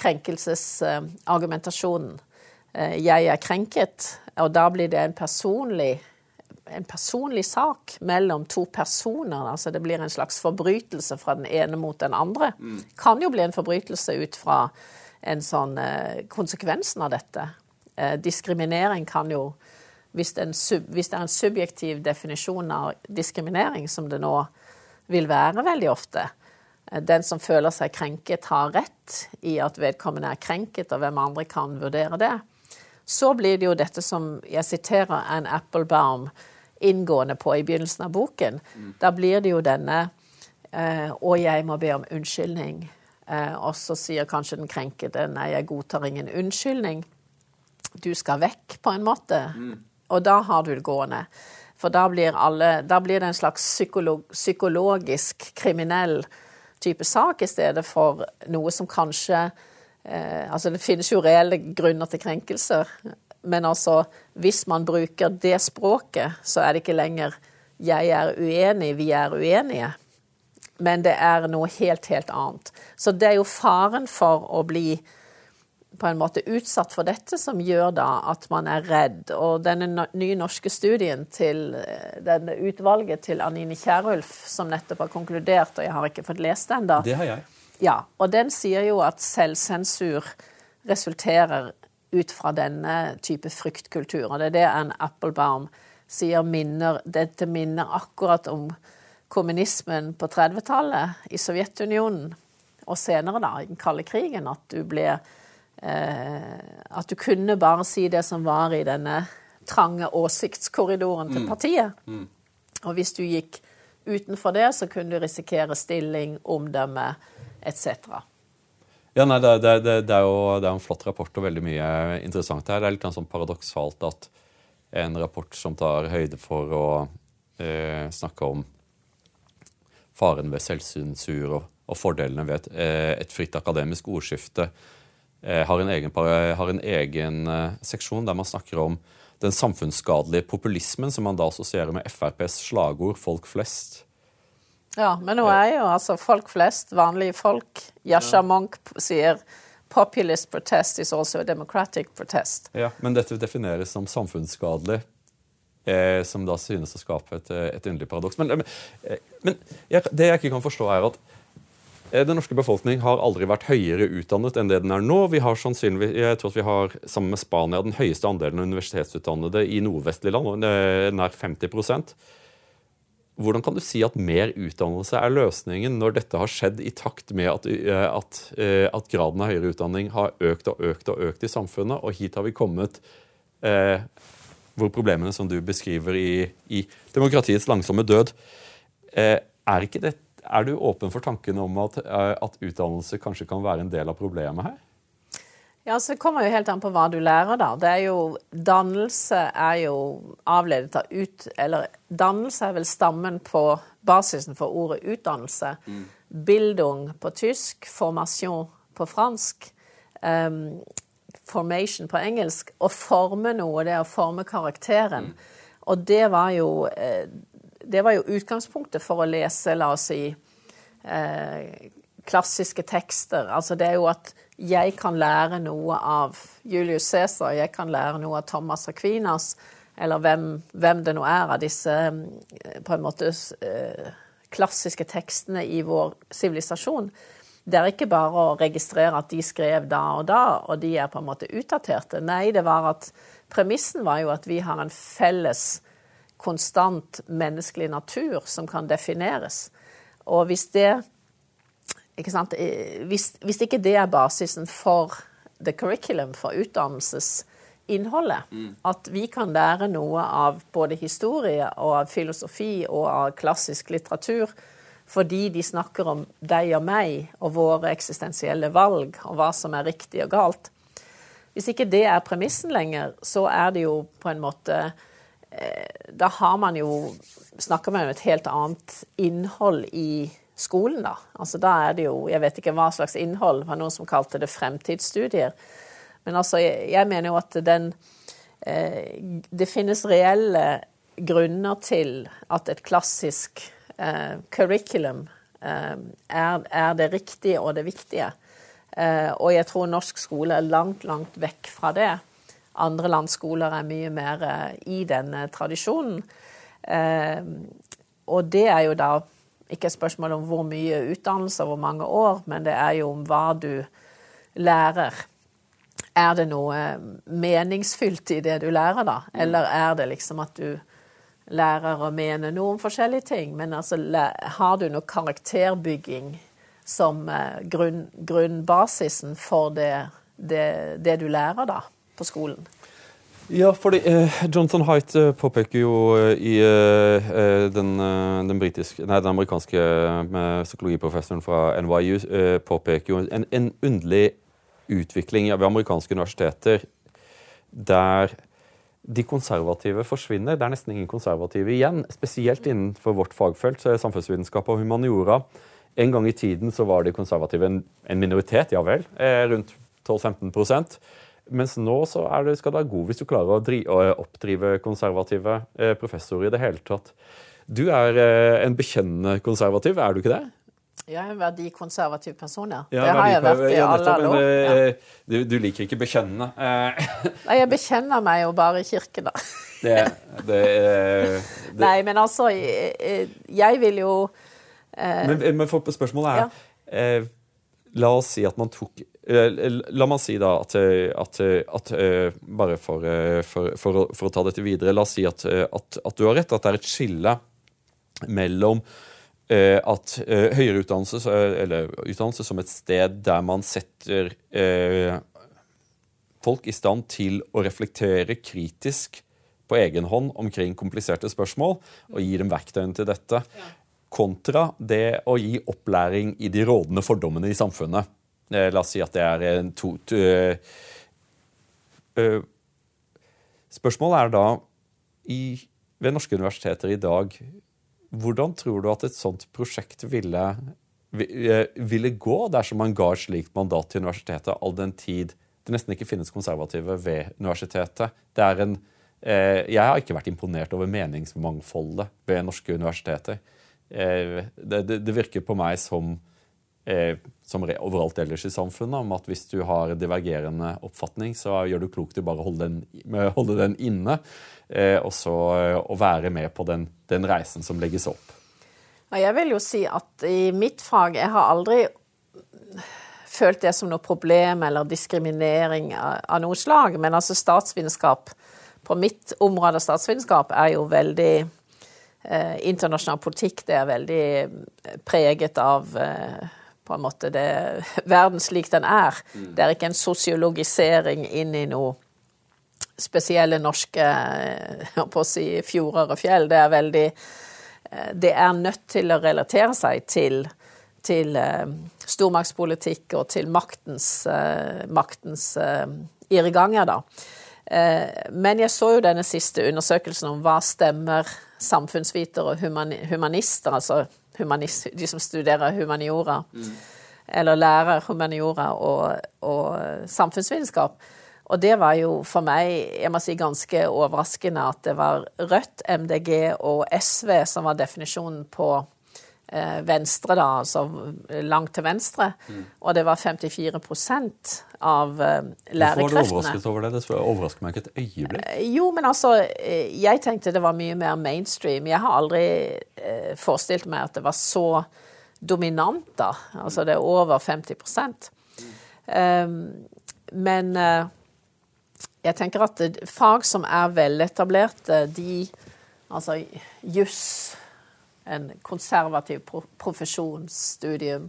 krenkelsesargumentasjonen. Eh, Jeg er krenket, og da blir det en personlig en personlig sak mellom to personer. altså Det blir en slags forbrytelse fra den ene mot den andre. Kan jo bli en forbrytelse ut fra en sånn eh, konsekvensen av dette. Eh, diskriminering kan jo hvis det, en sub, hvis det er en subjektiv definisjon av diskriminering, som det nå vil være veldig ofte, eh, den som føler seg krenket, har rett i at vedkommende er krenket, og hvem andre kan vurdere det. Så blir det jo dette som jeg siterer Ann Applebaum inngående på i begynnelsen av boken. Da blir det jo denne eh, 'Å, jeg må be om unnskyldning'. Eh, og så sier kanskje den krenkede 'Nei, jeg godtar ingen unnskyldning'. Du skal vekk, på en måte. Og da har du det gående. For da blir, alle, da blir det en slags psykolog, psykologisk kriminell type sak i stedet for noe som kanskje eh, Altså, det finnes jo reelle grunner til krenkelser, men altså, hvis man bruker det språket, så er det ikke lenger 'jeg er uenig, vi er uenige', men det er noe helt, helt annet. Så det er jo faren for å bli på en måte utsatt for dette som gjør da at man er redd. Og denne nye norske studien til eh, denne utvalget til Anine Kierulf, som nettopp har konkludert, og jeg har ikke fått lest den da, Det har jeg. ja, og den sier jo at selvsensur resulterer ut fra denne type fryktkultur. Og det er det Ann Applebaum sier minner Dette minner akkurat om kommunismen på 30-tallet i Sovjetunionen, og senere, da, i den kalde krigen, at du ble eh, At du kunne bare si det som var i denne trange åsiktskorridoren til partiet. Og hvis du gikk utenfor det, så kunne du risikere stilling, omdømme etc. Ja, nei, det, det, det, det, er jo, det er en flott rapport og veldig mye interessant her. Det er litt sånn paradoksalt at en rapport som tar høyde for å eh, snakke om faren ved selvsensur og, og fordelene ved et, eh, et fritt akademisk ordskifte, eh, har en egen, har en egen eh, seksjon der man snakker om den samfunnsskadelige populismen som man da assosierer med FrPs slagord 'folk flest'. Ja, men nå er jo altså folk flest, vanlige folk Yasha Monk sier 'populist protest is also a democratic protest'. Ja, Men dette defineres som samfunnsskadelig, eh, som da synes å skape et, eh, et underlig paradoks. Men, eh, men jeg, det jeg ikke kan forstå, er at eh, den norske befolkning har aldri vært høyere utdannet enn det den er nå. Vi har sannsynligvis, jeg tror at vi har, sammen med Spania, den høyeste andelen universitetsutdannede i nordvestlige land, eh, nær 50% hvordan kan du si at mer utdannelse er løsningen når dette har skjedd i takt med at, at, at graden av høyere utdanning har økt og økt og økt i samfunnet, og hit har vi kommet eh, hvor problemene som du beskriver i, i demokratiets langsomme død eh, er, det, er, du åpen for tanken om at, eh, at utdannelse kanskje kan være en del av problemet her? Ja, så Det kommer jo helt an på hva du lærer, da. Det er jo, dannelse er jo avledet av ut... Eller dannelse er vel stammen på basisen for ordet utdannelse. Mm. Bildung på tysk, formation på fransk, um, formation på engelsk. Å forme noe, det er å forme karakteren. Og det var jo eh, Det var jo utgangspunktet for å lese, la oss si, eh, klassiske tekster. Altså det er jo at jeg kan lære noe av Julius Cæsar, jeg kan lære noe av Thomas Aquinas, eller hvem, hvem det nå er av disse eh, på en måte klassiske tekstene i vår sivilisasjon. Det er ikke bare å registrere at de skrev da og da, og de er på en måte utdaterte. Nei, det var at premissen var jo at vi har en felles, konstant menneskelig natur som kan defineres. Og hvis det ikke hvis, hvis, ikke det er basisen for the curriculum, for utdannelsesinnholdet, mm. at vi kan lære noe av både historie og av filosofi og av klassisk litteratur fordi de snakker om deg og meg og våre eksistensielle valg og hva som er riktig og galt. Hvis ikke det er premissen lenger, så er det jo på en måte eh, Da har man jo Snakker man om et helt annet innhold i skolen, da. Altså da er det jo Jeg vet ikke hva slags innhold. Det var noen som kalte det fremtidsstudier. Men altså, jeg, mener jo at den eh, Det finnes reelle grunner til at et klassisk eh, curriculum eh, er, er, det riktige og det viktige. Eh, og jeg tror norsk skole er langt, langt vekk fra det. Andre landsskoler er mye mer eh, i denne tradisjonen. Eh, og det er jo da ikke et spørsmål om hvor mye utdannelse og hvor mange år, men det er jo om hva du lærer. Er det noe meningsfylt i det du lærer, da? Eller er det liksom at du lærer å mene noe om forskjellige ting? Men altså, har du noe karakterbygging som eh, grunn, grunnbasisen for det, det, det du lærer, da, på skolen? Ja, fordi eh, Jonathan Haidt eh, påpeker jo eh, i eh, eh den, den, britiske, nei, den amerikanske psykologiprofessoren fra NYU påpeker jo en, en underlig utvikling ved amerikanske universiteter der de konservative forsvinner. Det er nesten ingen konservative igjen. Spesielt innenfor vårt fagfelt, samfunnsvitenskap og humaniora. En gang i tiden så var de konservative en, minoritet, ja vel, rundt 12-15 mens nå så det, skal du være god hvis du klarer å, dri, å oppdrive konservative eh, professorer i det hele tatt. Du er eh, en bekjennende konservativ, er du ikke det? Jeg er en verdikonservativ person, ja. ja det har jeg vært i ja, alle år. Ja. Eh, du, du, liker ikke bekjennende? Eh. Nei, jeg bekjenner meg jo bare i kirken, da. det, det, det, Nei, men altså, jeg, jeg vil jo eh, men, men for spørsmålet er eh, La oss si at man tok Eh, la meg si da at, eh, at, eh, at Bare for, for, for, for, å ta dette videre. La oss si at, at, du har rett, at det er et skille mellom at høyere utdannelse, eller utdannelse som et sted der man setter folk i stand til å reflektere kritisk på egen hånd omkring kompliserte spørsmål, og gir dem verktøyene til dette, kontra det å gi opplæring i de rådende fordommene i samfunnet. Eh, la oss si at det er en to, to uh, Spørsmålet er da i, ved norske universiteter i dag Hvordan tror du at et sånt prosjekt ville, ville gå dersom man ga et slikt mandat til universitetet, all den tid det nesten ikke finnes konservative ved universitetet? Det er en, eh, jeg har ikke vært imponert over meningsmangfoldet ved norske universiteter. Eh, det, det, det virker på meg som eh, som overalt ellers i samfunnet, om at hvis du har divergerende oppfatning, så gjør du klokt i bare å holde den, holde den inne, eh, og så eh, å være med på den, den, reisen som legges opp. Jeg vil jo si at i mitt fag Jeg har aldri følt det som noe problem eller diskriminering av noe slag, men altså statsvitenskap på mitt område statsvitenskap er jo veldig eh, internasjonal politikk det er veldig preget av eh, på en måte det, verden slik den er. Mm. Det er ikke en sosiologisering inn i noe spesielle norske på å si, fjorder og fjell. Det er veldig Det er nødt til å relatere seg til til eh, stormaktspolitikk og til maktens, eh, maktens eh, irrganger, da. Eh, men jeg så jo denne siste undersøkelsen om hva stemmer samfunnsvitere og humanister, altså humanist, de som studerer humaniora, mm. eller lærer humaniora og, og samfunnsvitenskap. Og det var jo for meg jeg må si, ganske overraskende at det var Rødt, MDG og SV som var definisjonen på venstre, da, altså langt til venstre. Mm. Og det var 54% av lærerkreftene. Hvorfor var du overrasket over det? Det overrasker meg ikke et øyeblikk. Uh, jo, men altså Jeg tenkte det var mye mer mainstream. Jeg har aldri forestilt meg at det var så dominant, da. Altså det er over 50 mm. um, Men jeg tenker at fag som er veletablerte, de Altså juss en konservativ profesjonsstudium.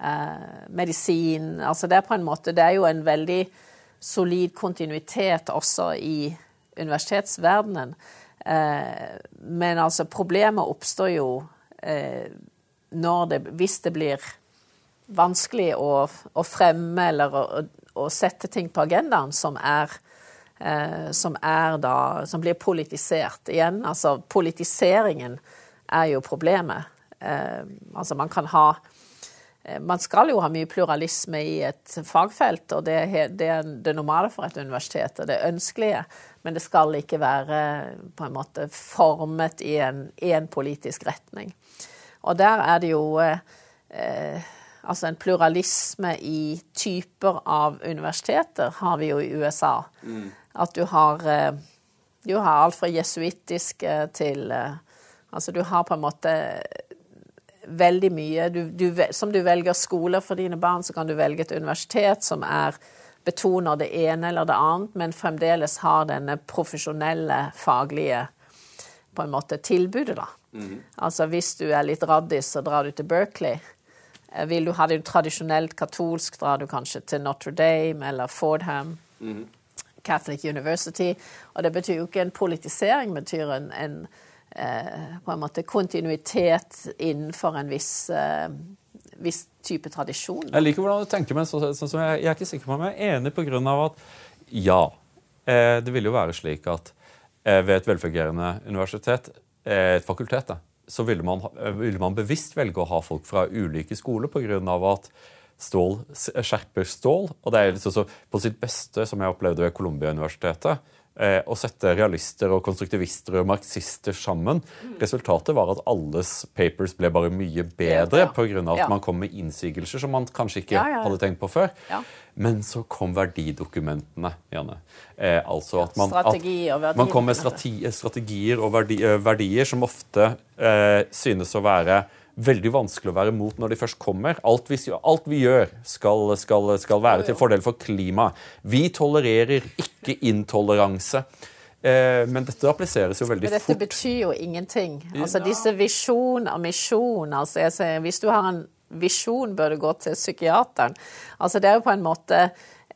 Eh, medisin Altså det er på en måte Det er jo en veldig solid kontinuitet også i universitetsverdenen. Eh, men altså, problemet oppstår jo eh, det Hvis det blir vanskelig å, å fremme eller å, å, sette ting på agendaen som er eh, som er da Som blir politisert. Igjen, altså politiseringen er jo problemet. Eh, altså man kan ha eh, man skal jo ha mye pluralisme i et fagfelt, og det er det, normale for et universitet, og det ønskelige. Men det skal ikke være på en måte formet i en, en politisk retning. Og der er det jo eh, Altså en pluralisme i typer av universiteter har vi jo i USA. Mm. At du har, eh, du har alt fra jesuittiske til eh, Altså du har på en måte veldig mye du, du, Som du velger skoler for dine barn, så kan du velge et universitet som er betoner det ene eller det annet, men fremdeles har denne profesjonelle, faglige på en måte tilbudet, da. Mm. Altså hvis du er litt raddis, så drar du til Berkeley. Eh, vil du ha det tradisjonelt katolsk, drar du kanskje til Notre Dame eller Fordham. Mm. Catholic University. Og det betyr jo ikke en politisering, det betyr en, en på en måte kontinuitet innenfor en viss, eh, viss type tradisjon. Jeg liker hvordan du tenker, men så, så, så jeg, jeg, er ikke sikker på om jeg er enig av at ja, eh, det vil jo være slik at ved et velfungerende universitet, et fakultet, så ville man, ville man, bevisst velge å ha folk fra ulike skoler pga. at stål skjerper stål. Og det er liksom så, på sitt beste, som jeg opplevde ved Columbia-universitetet, eh, å sette realister og konstruktivister og marxister sammen. Mm. Resultatet var at alles papers ble bare mye bedre pga. ja. at ja. man kom med innsigelser som man kanskje ikke ja, hadde tenkt på før. Men så kom verdidokumentene, Janne. Eh, altså at man, at man kom med strategier og verdier, verdier som ofte eh, synes å være veldig vanskelig å være mot når de først kommer. Alt vi, alt vi gjør, skal, skal, skal, være til fordel for klimaet. Vi tolererer ikke intoleranse. Eh, men dette appliseres jo veldig fort. Men dette fort. betyr jo ingenting. Altså Disse visjon og misjon altså sier, Hvis du har en visjon, bør du gå til psykiateren. Altså Det er jo på en måte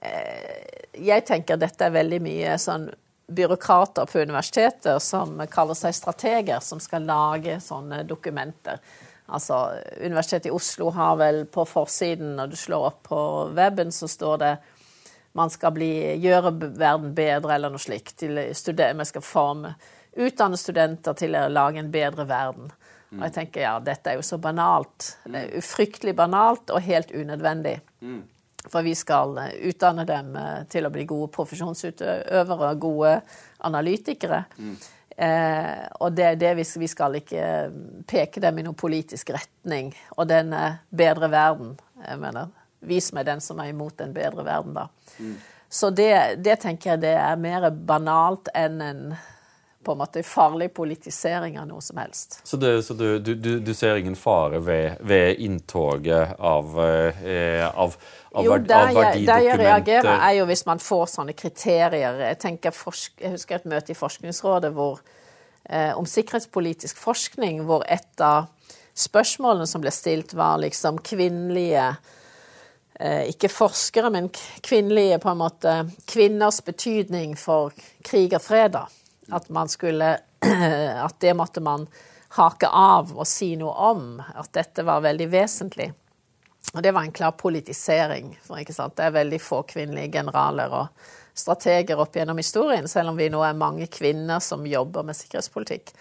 eh, Jeg tenker dette er veldig mye sånn byråkrater på universiteter som kaller seg strateger, som skal lage sånne dokumenter. Altså, Universitetet i Oslo har vel på forsiden, når du slår opp på weben, så står det man skal bli, gjøre verden bedre, eller noe slikt. Vi skal forme, utdanne studenter til å lage en bedre verden. Og jeg tenker ja, dette er jo så banalt. Det er ufryktelig banalt og helt unødvendig. For vi skal eh, utdanne dem eh, til å bli gode profesjonsutøvere, gode analytikere. Eh, og det, er det vi, vi, skal ikke peke dem i noen politisk retning. Og den bedre verden. Jeg mener, vis meg den som er imot en bedre verden, da. Mm. Så det, det, tenker jeg det er mer banalt enn en på en måte farlig politisering av noe som helst. Så, det, så du, du, du, ser ingen fare ved, ved inntoget av, eh, av, av, jo, der, av verdidokumenter? Der jeg reagerer, er jo hvis man får sånne kriterier. Jeg, tenker, jeg husker et møte i Forskningsrådet hvor eh, om sikkerhetspolitisk forskning, hvor et av spørsmålene som ble stilt, var liksom kvinnelige eh, Ikke forskere, men kvinnelige på en måte Kvinners betydning for krig og fred. da. At skulle At det måtte man hake av og si noe om. At dette var veldig vesentlig. Og det var en klar politisering. For? Det er veldig få kvinnelige generaler og strateger opp gjennom historien, selv om vi nå er mange kvinner som jobber med sikkerhetspolitikk.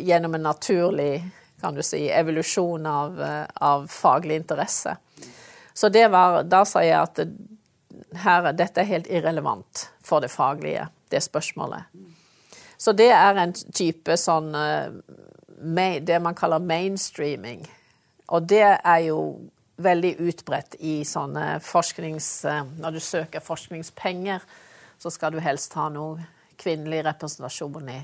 Gjennom en naturlig kan du si, evolusjon av, av faglig interesse. Så var, da sa jeg at her, dette er helt irrelevant for det faglige, det spørsmålet. Så det er en type sånn eh, Det man kaller mainstreaming. Og det er jo veldig utbredt i sånne forsknings... Eh, når du søker forskningspenger, så skal du helst ha noe kvinnelig representasjon i.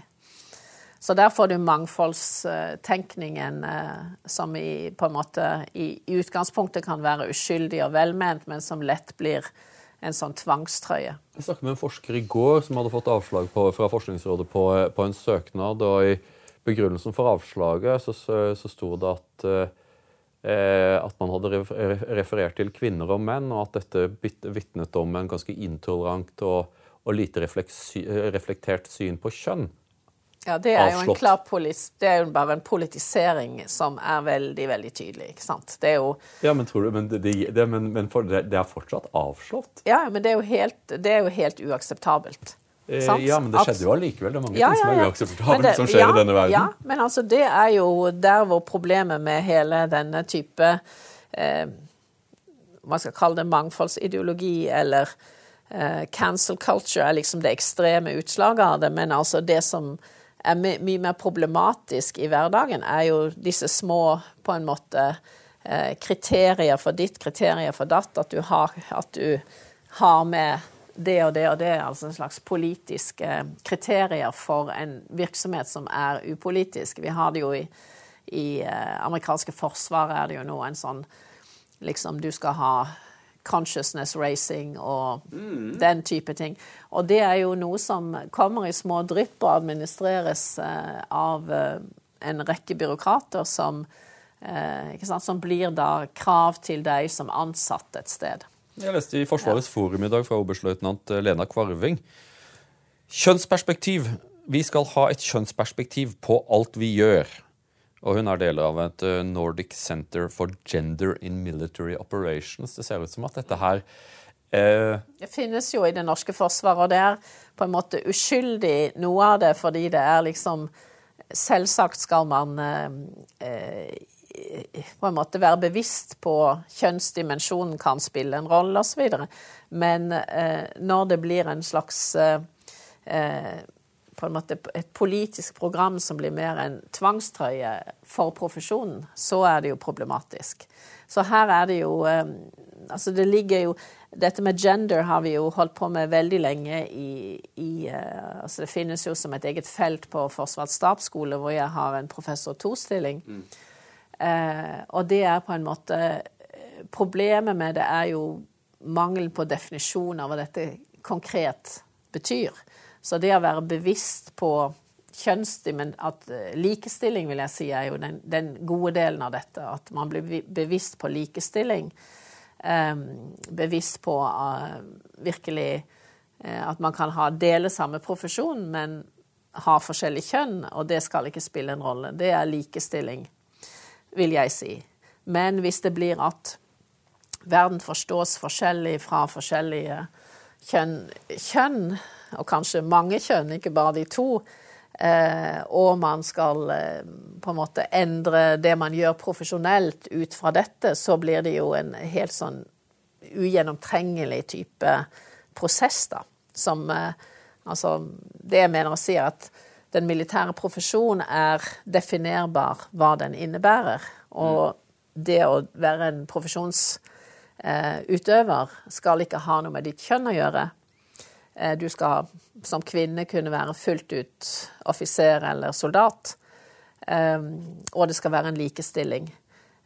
Så der får du mangfoldstenkningen eh, som i, på en måte, i, i utgangspunktet kan være uskyldig og velment, men som lett blir en sånn tvangstrøye. Jeg snakket med en forsker i går som hadde fått avslag på, fra Forskningsrådet på, på, en søknad. og I begrunnelsen for avslaget så, så, så sto det at Eh, at man hadde referert til kvinner og menn, og at dette vitnet om en ganske intolerant og, og lite reflektert syn på kjønn. Ja, det er jo en klar polis, det er jo bare en politisering som er veldig veldig tydelig. ikke sant? Det er jo Ja, Men tror du, men det, det, men, men for, det, er fortsatt avslått? Ja, men det er jo helt, det er jo helt uakseptabelt. Eh, ja, men det skjedde jo allikevel. Det er mange ja, ting som er uakseptabelt som skjer ja, i denne verden. Ja, men altså, det er jo der hvor problemet med hele denne type eh, Man skal kalle det mangfoldsideologi eller eh, cancel culture er liksom det ekstreme utslaget av det. Men altså det som er my mye mer problematisk i hverdagen, er jo disse små på en måte eh, kriterier for ditt, kriterier for datt. At du har, at du har med det og det og det, altså en slags politiske kriterier for en virksomhet som er upolitisk. Vi har det jo i, i eh, amerikanske forsvaret er det jo nå en sånn liksom Du skal ha consciousness racing og mm. den type ting. Og det er jo noe som kommer i små drypp og administreres eh, av eh, en rekke byråkrater som, eh, sant, som blir da krav til deg som ansatt et sted. Jeg leste i Forsvarets ja. forum i dag fra oberstløytnant eh, Lena Kvarving. Kjønnsperspektiv. Vi skal ha et kjønnsperspektiv på alt vi gjør. Og hun er del av et eh, Nordic Center for Gender in Military Operations. Det ser ut som at dette her eh... Det finnes jo i det norske forsvaret, og det er på en måte uskyldig noe av det, fordi det er liksom Selvsagt skal man eh, eh på en måte være bevisst på kjønnsdimensjonen kan spille en rolle osv. Men eh, når det blir en slags eh, eh, på en måte et politisk program som blir mer en tvangstrøye for profesjonen, så er det jo problematisk. Så her er det jo eh, Altså det ligger jo Dette med gender har vi jo holdt på med veldig lenge i, i uh, altså Det finnes jo som et eget felt på Forsvarets stabsskole, hvor jeg har en professor to-stilling. Mm. Eh, og det er på en måte Problemet med det er jo mangelen på definisjon av hva dette konkret betyr. Så det å være bevisst på kjønnsdimen... At eh, likestilling, vil jeg si, er jo den, den, gode delen av dette. At man blir bevisst på likestilling. Eh, bevisst på uh, virkelig uh, at man kan ha dele samme profesjon, men ha forskjellig kjønn, og det skal ikke spille en rolle. Det er likestilling vil jeg si. Men hvis det blir at verden forstås forskjellig fra forskjellige kjønn, kjønn og kanskje mange kjønn, ikke bare de to, eh, og man skal eh, på en måte endre det man gjør profesjonelt ut fra dette, så blir det jo en helt sånn ugjennomtrengelig type prosess, da. Som eh, Altså, det jeg mener å si, er at den militære profesjonen er definerbar hva den innebærer. Og det å være en profesjonsutøver skal ikke ha noe med ditt kjønn å gjøre. Eh, du skal som kvinne kunne være fullt ut offiser eller soldat. Eh, og det skal være en likestilling.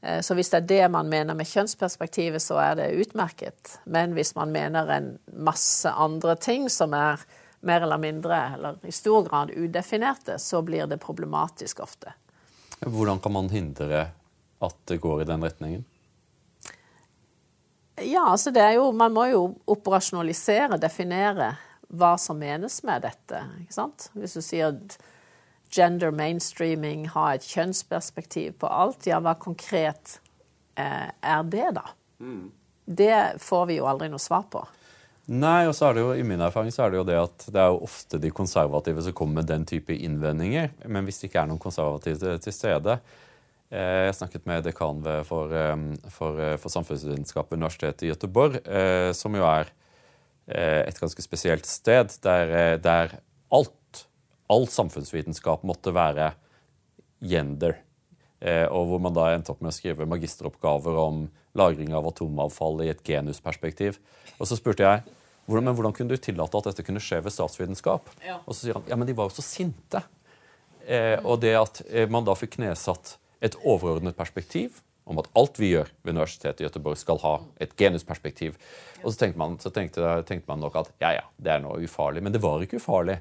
Så hvis det er det man mener med kjønnsperspektivet, så er det utmerket. Men hvis man mener en masse andre ting som er mer eller mindre, eller i stor grad udefinerte, så blir det problematisk ofte. Hvordan kan man hindre at det går i den retningen? Ja, altså det er jo Man må jo operasjonalisere, definere hva som menes med dette. ikke sant? Hvis du sier gender mainstreaming, ha et kjønnsperspektiv på alt, ja, hva konkret eh, er det, da? Mm. Det får vi jo aldri noe svar på. Nei, og så er det jo, i min erfaring så er det jo det at det er jo ofte de konservative som kommer med den type innvendinger. Men hvis det ikke er noen konservative til stede Jeg snakket med dekan for, eh, for, eh, for samfunnsvitenskap ved Universitetet i Göteborg, som jo er et ganske spesielt sted, der, der alt, all samfunnsvitenskap måtte være gender. Og hvor man da endte opp med å skrive magisteroppgaver om lagring av atomavfall i et genusperspektiv. Og så spurte jeg hvordan, men hvordan kunne du tillate at dette kunne skje ved statsvitenskap? Ja. Og så sier han ja, men de var jo så sinte. Eh, og det at eh, man da fikk knesatt et overordnet perspektiv om at alt vi gjør ved Universitetet i Gøteborg, skal ha et genusperspektiv. Og så tenkte man, så tenkte, tenkte man nok at ja, ja, det er noe ufarlig. Men det var ikke ufarlig.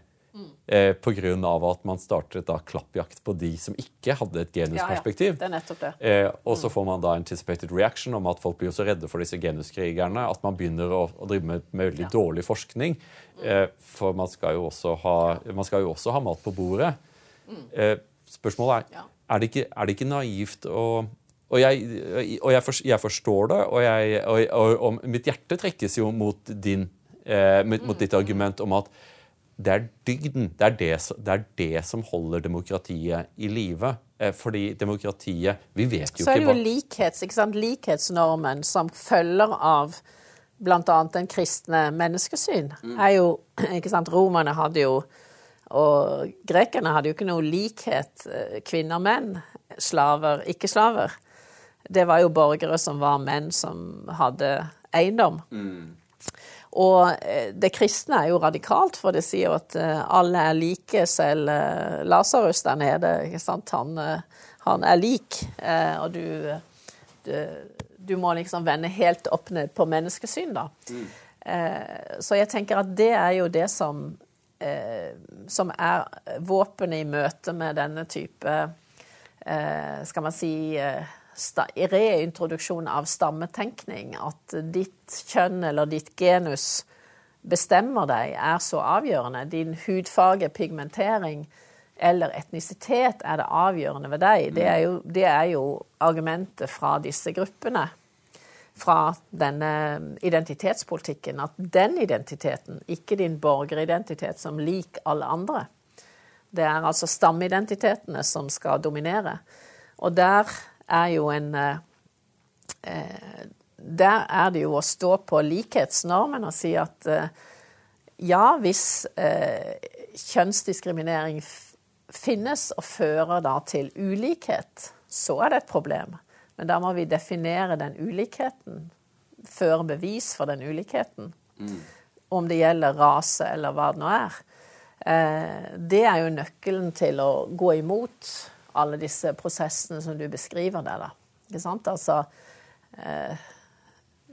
Eh, Pga. at man startet da klappjakt på de som ikke hadde et genusperspektiv. Ja, ja. Det er nettopp det. Eh, og så får man da anticipated reaction om at folk blir så redde for disse genuskrigerne at man begynner å, å drive med, med veldig ja. dårlig forskning. Eh, for man skal, jo også ha, man skal jo også ha mat på bordet. Eh, spørsmålet er er det, ikke, er det ikke naivt å og, jeg, og jeg, jeg, forstår det, og, jeg, og, og, mitt hjerte trekkes jo mot, din, eh, mot, mot ditt argument om at det er dygden. Det er det, det er det, som holder demokratiet i live. Eh, fordi demokratiet Vi vet jo ikke hva Så er det jo likhets, ikke sant? likhetsnormen som følger av bl.a. den kristne menneskesyn. Mm. er jo, ikke sant, Romerne hadde jo Og grekerne hadde jo ikke noe likhet eh, kvinner og menn. Slaver, ikke slaver. Det var jo borgere som var menn som hadde eiendom. Mm. Og eh, det kristne er jo radikalt, for det sier jo at eh, alle er like, selv Lasarus der nede. ikke sant? Han, han er lik, og du, du, du, må liksom vende helt opp ned på menneskesyn, da. Mm. Så jeg tenker at det er jo det som, som er våpenet i møte med denne type Skal man si reintroduksjon av stammetenkning. At ditt kjønn eller ditt genus bestemmer deg, er så avgjørende. Din hudfarge, pigmentering eller etnisitet er det avgjørende ved deg. Det er jo, det er jo argumentet fra disse gruppene. Fra denne identitetspolitikken. At den identiteten, ikke din borgeridentitet som lik alle andre. Det er altså stammeidentitetene som skal dominere. Og der er jo en eh, eh, Der er det jo å stå på likhetsnormen og si at eh, ja, hvis kjønnsdiskriminering finnes og fører da til ulikhet, så er det et problem. Men da må vi definere den ulikheten. Føre bevis for den ulikheten. Mm. Om det gjelder rase eller hva det nå er. Det er jo nøkkelen til å gå imot alle disse prosessene som du beskriver der. Da. Ikke sant? Altså, eh,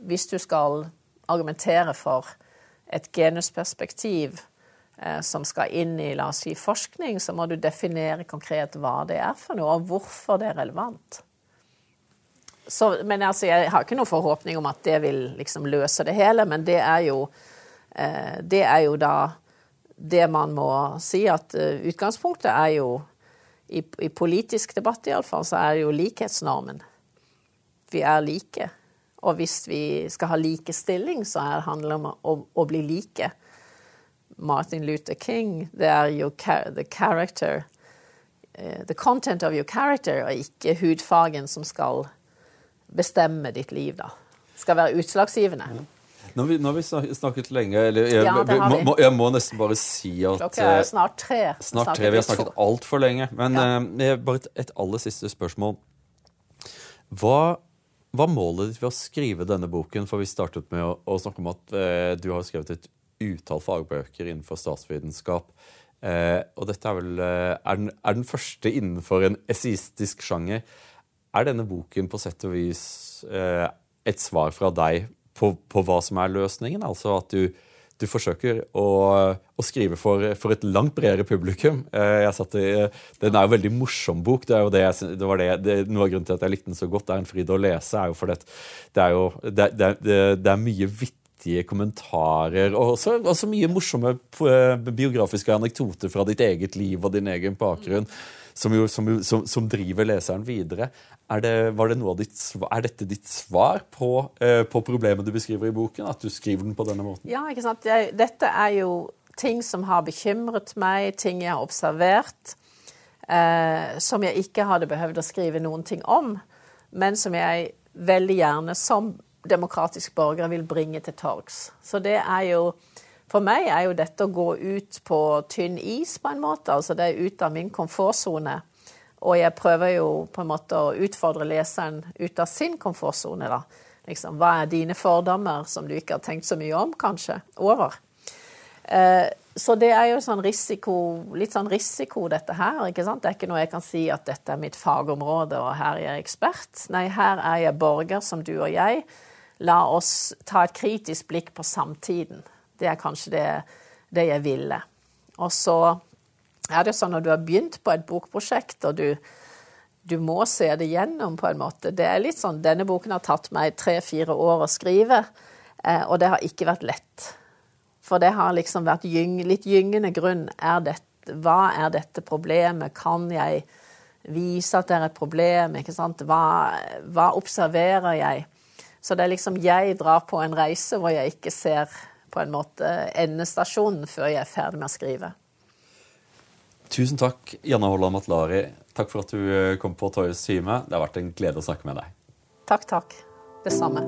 hvis du skal argumentere for et genusperspektiv eh, som skal inn i la oss si, forskning, så må du definere konkret hva det er for noe, og hvorfor det er relevant. Så, men altså, Jeg har ikke noen forhåpning om at det vil liksom løse det hele, men det er jo, eh, det er jo da det man må si at uh, utgangspunktet er jo i, i politisk debatt iallfall, så er det jo likhetsnormen. Vi er like. Og hvis vi skal ha likestilling, så handler det om å, å, bli like. Martin Luther King, det er jo the character uh, The content of your character, og ikke hudfargen som skal bestemme ditt liv, da. Skal være utslagsgivende. Mm. Nå har, vi, nå har vi snakket lenge. Eller, jeg, ja, jeg. Må, jeg må nesten bare si at Klokka er eh, snart tre. Snart tre. Vi har snakket altfor lenge. Men ja. uh, bare et, et, aller siste spørsmål. Hva var målet ditt ved å skrive denne boken? For vi startet med å, å snakke om at uh, du har skrevet et utall fagbøker innenfor statsvitenskap. Uh, og dette er vel er den, er, den, første innenfor en essistisk sjanger. Er denne boken på sett og vis et svar fra deg på, på, hva som er løsningen. Altså at du, du forsøker å, å skrive for, for, et langt bredere publikum. Jeg satt i, Den er jo en veldig morsom bok. Det er det, jeg, det var det, det, Noe av grunnen til at jeg likte den så godt, det er en fryd å lese, er jo fordi det er jo det, det er mye vittige kommentarer og også, også, mye morsomme biografiske anekdoter fra ditt eget liv og din egen bakgrunn som, jo, som, som, som driver leseren videre. Er, det, det ditt, er dette ditt svar på, uh, på, problemet du beskriver i boken? At du skriver den på denne måten? Ja, ikke sant. Jeg, dette er jo ting som har bekymret meg, ting jeg har observert, Eh, som jeg ikke hadde behøvd å skrive noen ting om, men som jeg veldig gjerne som demokratisk borger vil bringe til torgs. Så det er jo for meg er jo dette å gå ut på tynn is, på en måte. Altså det er ut av min komfortsone. Og jeg prøver jo på en måte å utfordre leseren ut av sin komfortsone, da. Liksom, hva er dine fordommer som du ikke har tenkt så mye om, kanskje? Over. Eh, så det er jo sånn risiko, litt sånn risiko, dette her. ikke sant? Det er ikke noe jeg kan si at dette er mitt fagområde, og her er jeg ekspert. Nei, her er jeg borger som du og jeg. La oss ta et kritisk blikk på samtiden. Det er kanskje det, det jeg ville. Og så er det sånn når du har begynt på et bokprosjekt, og du, du må se det gjennom på en måte. Det er litt sånn, Denne boken har tatt meg tre-fire år å skrive, eh, og det har ikke vært lett. For det har liksom vært gyng, litt gyngende grunn. Er dette, hva er dette problemet? Kan jeg vise at det er et problem? Ikke sant? Hva, hva observerer jeg? Så det er liksom jeg drar på en reise hvor jeg ikke ser på en måte endestasjonen før jeg er ferdig med å skrive. Tusen takk, Janne Holland Matlari. Takk for at du eh, kom på Toyes time. Det har vært en glede å snakke med deg. Takk, takk. Det samme.